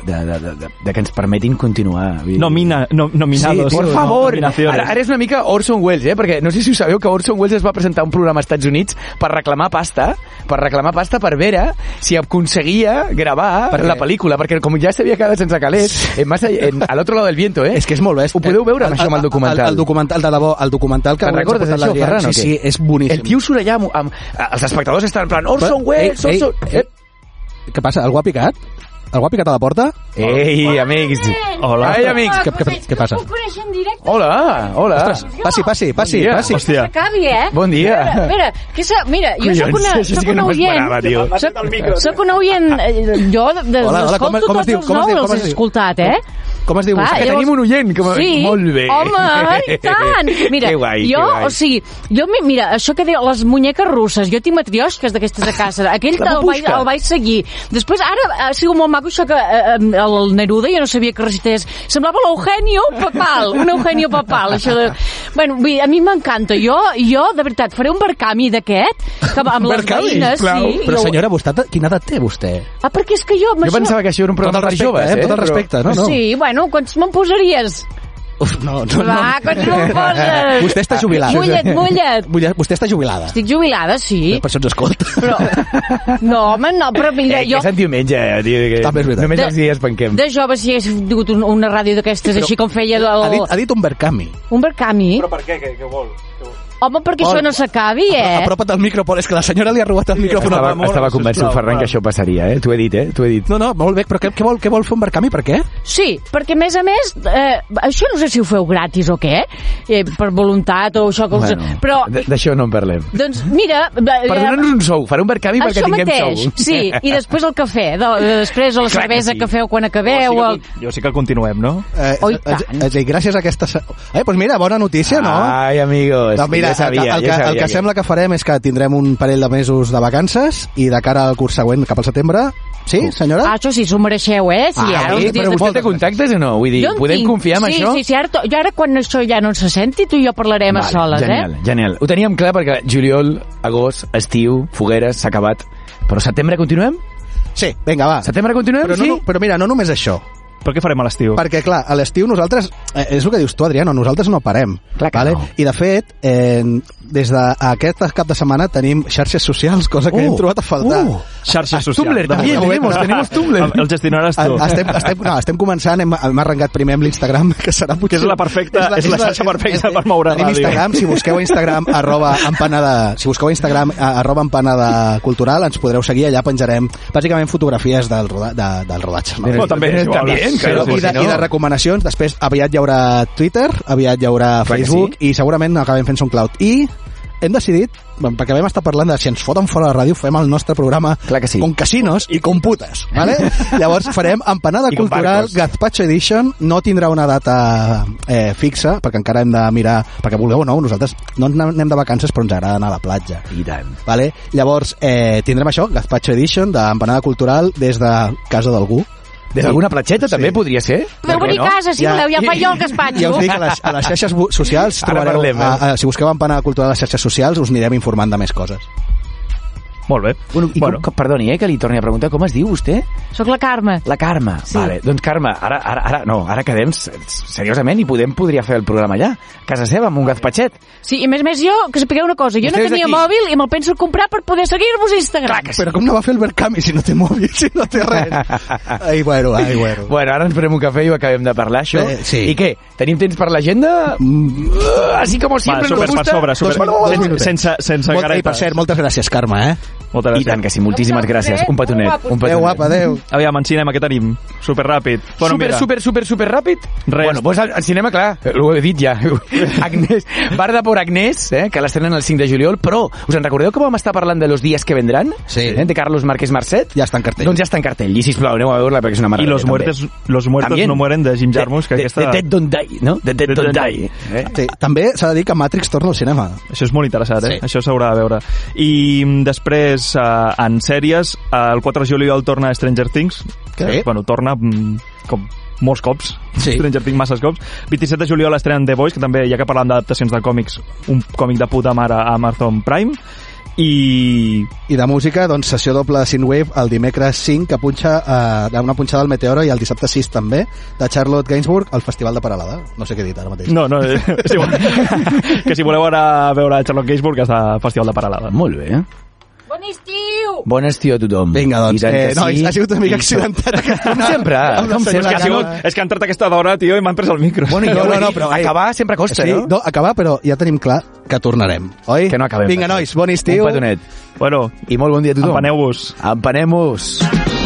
de, de, de, de, de que ens permetin continuar. Dir- Nomina, no, nominados. Sí, por favor. Nominaciones. Ara, ara és una mica Orson Welles, eh? perquè no sé si ho sabeu que Orson Welles es va presentar un programa als Estats Units per reclamar pasta, per reclamar pasta per veure si aconseguia gravar Per la pel·lícula, perquè com ja s'havia quedat sense calés, en massa, en, a l'altre lado del viento, eh? És que és molt bèstia. Ho podeu veure, això, amb el documental? El, el documental, de debò, el documental que Te'n recordes l'Adrià. Ferran, Sí, sí, és boníssim. El tio surt allà amb, amb, els espectadors estan en plan Orson Welles, Ei, ei, Orson... ei, Què passa? Algú ha picat? Algú ha picat a la porta? Ei, amics. Hola. Ai, amics. Què, què, què passa? Hola, hola. Ostres, passi, passi, passi, dia. passi. Hòstia. S'acabi, eh? Bon dia. Mira, mira, que sa, mira jo sóc una, que una no oient... Soc, soc una oient... eh, Jo de, de, Hola, hola, com- escolto com es tots diu? els Com es diu? nous, Com es els he diu? escoltat, eh? Com es diu Clar? Que tenim un oient. Que... Sí, Molt bé. home, i tant. Mira, que guai, jo, que guai. o sigui, jo, mi- mira, això que diu, les muñeques russes, jo tinc matriosques d'aquestes de casa, aquell el vaig, el vaig seguir. Després, ara ha sigut molt maco això que eh, eh, el Neruda, jo no sabia que recités, semblava l'Eugenio Papal, un Eugenio Papal, això de... Bueno, vull dir, a mi m'encanta, jo, jo, de veritat, faré un barcami d'aquest, que amb les Barcami, veïnes, clau. sí. Però jo- senyora, vostè, quina edat té vostè? Ah, perquè és que jo... Jo això- pensava que això era un Tot programa el per respecte, joves, eh? Tot el respecte, no, no. Sí, bueno, quants me'n posaries? Uf, no, no, no. Va, quants me'n poses? Vostè està jubilat. Mulla't, mulla't. Mulla't. Vostè està jubilada. Estic jubilada, sí. Per això ens escolta. Però, no, home, no, però mira, Eh, jo... que és en diumenge, eh, tio, que També és veritat. només De- els dies penquem. De jove, si hagués tingut un, una ràdio d'aquestes, Però- així com feia el, Ha dit, ha dit un Berkami. un Berkami. per què? Què, què vol? Home, perquè això no s'acabi, eh? Apropa't al micro, Pol. És que la senyora li ha robat el micròfon. Estava, estava convençut, Ferran, que això passaria, eh? T'ho he dit, eh? T'ho he dit. No, no, molt bé, però què, què, vol, què vol fer un Berkami? Per què? Sí, perquè a més a més, eh, això no sé si ho feu gratis o què, eh, per voluntat o això que us... Bueno, Però, D'això no en parlem. doncs mira... eh, Per donar-nos un sou, faré un Berkami perquè això tinguem mateix, sou. sí, i després el cafè, de, de després o la Clar que cervesa sí. que feu quan acabeu... jo, El... sí que, jo sí que continuem, no? Eh, Oh, i eh, tant. eh, eh, gràcies a aquesta... Eh, doncs mira, bona notícia, no? Ai, amigos, Doncs mira, ja sabia, el, que, el, ja que, sabia el que sembla que farem és que tindrem un parell de mesos de vacances i de cara al curs següent, cap al setembre... Sí, senyora? Ah, això sí, s'ho mereixeu, eh? Sí, Ah, ara sí, uns dies Però vostè té contactes o no? Vull dir, Jo podem tinc. confiar en sí, això? Sí, sí, ara, to- jo ara quan això ja no se senti, tu i jo parlarem a soles, genial, eh? genial. Ho teníem clar perquè juliol, agost, estiu, fogueres, s'ha acabat. Però setembre continuem? Sí, vinga, va. Setembre continuem, Però, no, sí? no, però mira, no només això. Per què farem a l'estiu? Perquè, clar, a l'estiu nosaltres... Eh, és el que dius tu, Adriano, nosaltres no parem. Clar que no. I, de fet, eh, des d'aquest cap de setmana tenim xarxes socials, cosa que Uh, hem trobat a faltar. uh. Xarxes socials. Tumblr, també, tenemos, tenemos Tumblr. El gestionaràs tu. Estem, estem, no, estem començant, hem, hem arrencat primer amb l'Instagram, que serà potser... Que és la perfecta- és la xarxa perfecta per moure tenim ràdio. Instagram, si busqueu Instagram, arroba empanada, si busqueu Instagram, arroba empanada cultural, ens podreu seguir, allà penjarem bàsicament fotografies del, roda, de, del rodatge. No? No, també, també, Sí, sí, I, de, I de recomanacions, després aviat hi haurà Twitter, aviat hi haurà Facebook i segurament acabem fent SoundCloud. I hem decidit, perquè vam estar parlant de si ens foten fora de la ràdio, fem el nostre programa Clar que sí. con casinos i con putes, ¿vale? Llavors farem Empanada I Cultural. Gazpacho Edition, no tindrà una data eh, fixa, perquè encara hem de mirar, perquè vulgueu o no, nosaltres no anem de vacances però ens agrada anar a la platja. I tant. Vale? Llavors, eh, tindrem això, Gazpacho Edition, d'Empanada Cultural, des de casa d'algú. Des d'alguna platxeta també podria ser? Podeu venir a casa, si voleu, ja fa jo el I gaspatxo. us dic, a les, a les xarxes socials trobareu, parlem, eh? a, a, si busqueu Empanada Cultural a les xarxes socials, us anirem informant de més coses. Molt bé. Bueno, i bueno. Com, perdoni, eh, que li torni a preguntar, com es diu vostè? Sóc la Carme. La Carme. Sí. Vale, doncs Carme, ara, ara, ara, no, ara quedem seriosament i podem, podria fer el programa allà, a casa seva, amb un gazpatxet. Sí, i a més a més jo, que sapigueu una cosa, jo Vostè no tenia d'aquí. mòbil i me'l penso comprar per poder seguir-vos a Instagram. Però com no va fer el Berkami si no té mòbil, si no té res? ai, bueno, ai, bueno. Bueno, ara ens prenem un cafè i ho acabem de parlar, això. Eh, sí. I què? Tenim temps per l'agenda? Mm, Uh, así como Va, siempre super, nos per gusta. sobre, super, Dos minuts, dos sense, sense, sense Molt, ei, per cert, moltes gràcies, Carme, eh? Moltes I gràcies. tant que sí, moltíssimes gràcies. Un petonet, un Adéu, petonet. guapa, adéu. Aviam, en cinema, què tenim? Super ràpid. Bueno, super, mira, super, super, super ràpid? Res. Bueno, doncs al, al cinema, clar, ho he dit ja. Agnès, Barda por Agnès, eh, que l'estrenen el 5 de juliol, però us en recordeu que vam estar parlant de los días que vendrán? Sí. Eh, de Carlos Márquez Marcet? Ja està en cartell. Doncs ja està en cartell. I sisplau, aneu a veure-la perquè és una I meravella. los muertes, los muertos También. no mueren de Jim Jarmusch, que de, aquesta... de, de Dead Don't Die, no? De Dead De Don't Die. Eh? Sí, també s'ha de dir que Matrix torna al cinema. Això és molt interessant, eh? Sí. Això s'haurà de veure. I mm, després, eh, en sèries, eh, el 4 de juliol torna Stranger Things, que, Sí. bueno, torna mm, com molts cops. Sí. Stranger Things masses cops. 27 de juliol estrenen The Boys, que també, ja que parlàvem d'adaptacions de còmics, un còmic de puta mare a Amazon Prime. I I de música, doncs, sessió doble de Synthwave el dimecres 5, que punxa eh, una punxada al Meteoro, i el dissabte 6 també, de Charlotte Gainsbourg, al Festival de Paralada. No sé què he dit ara mateix. No, no, eh, si, vol- que si voleu anar a veure Charlotte Gainsbourg és de Festival de Paralada. Molt bé. Bon estiu! Bon estiu a tothom. Vinga, doncs, eh, nois, sí. ha sigut una mica accidentat Com sempre, com senyora És que, ha sigut, és que ha entrat aquesta d'hora, tio, i m'han pres el micro. Bueno, No, jo, no, no, però, eh, acabar sempre costa, sí, no? no, acabar, però ja tenim clar que tornarem, oi? Que no acabem. Vinga, nois, bon estiu. Un petonet. Bueno, I molt bon dia a tothom. empaneu-vos. Empaneu-vos.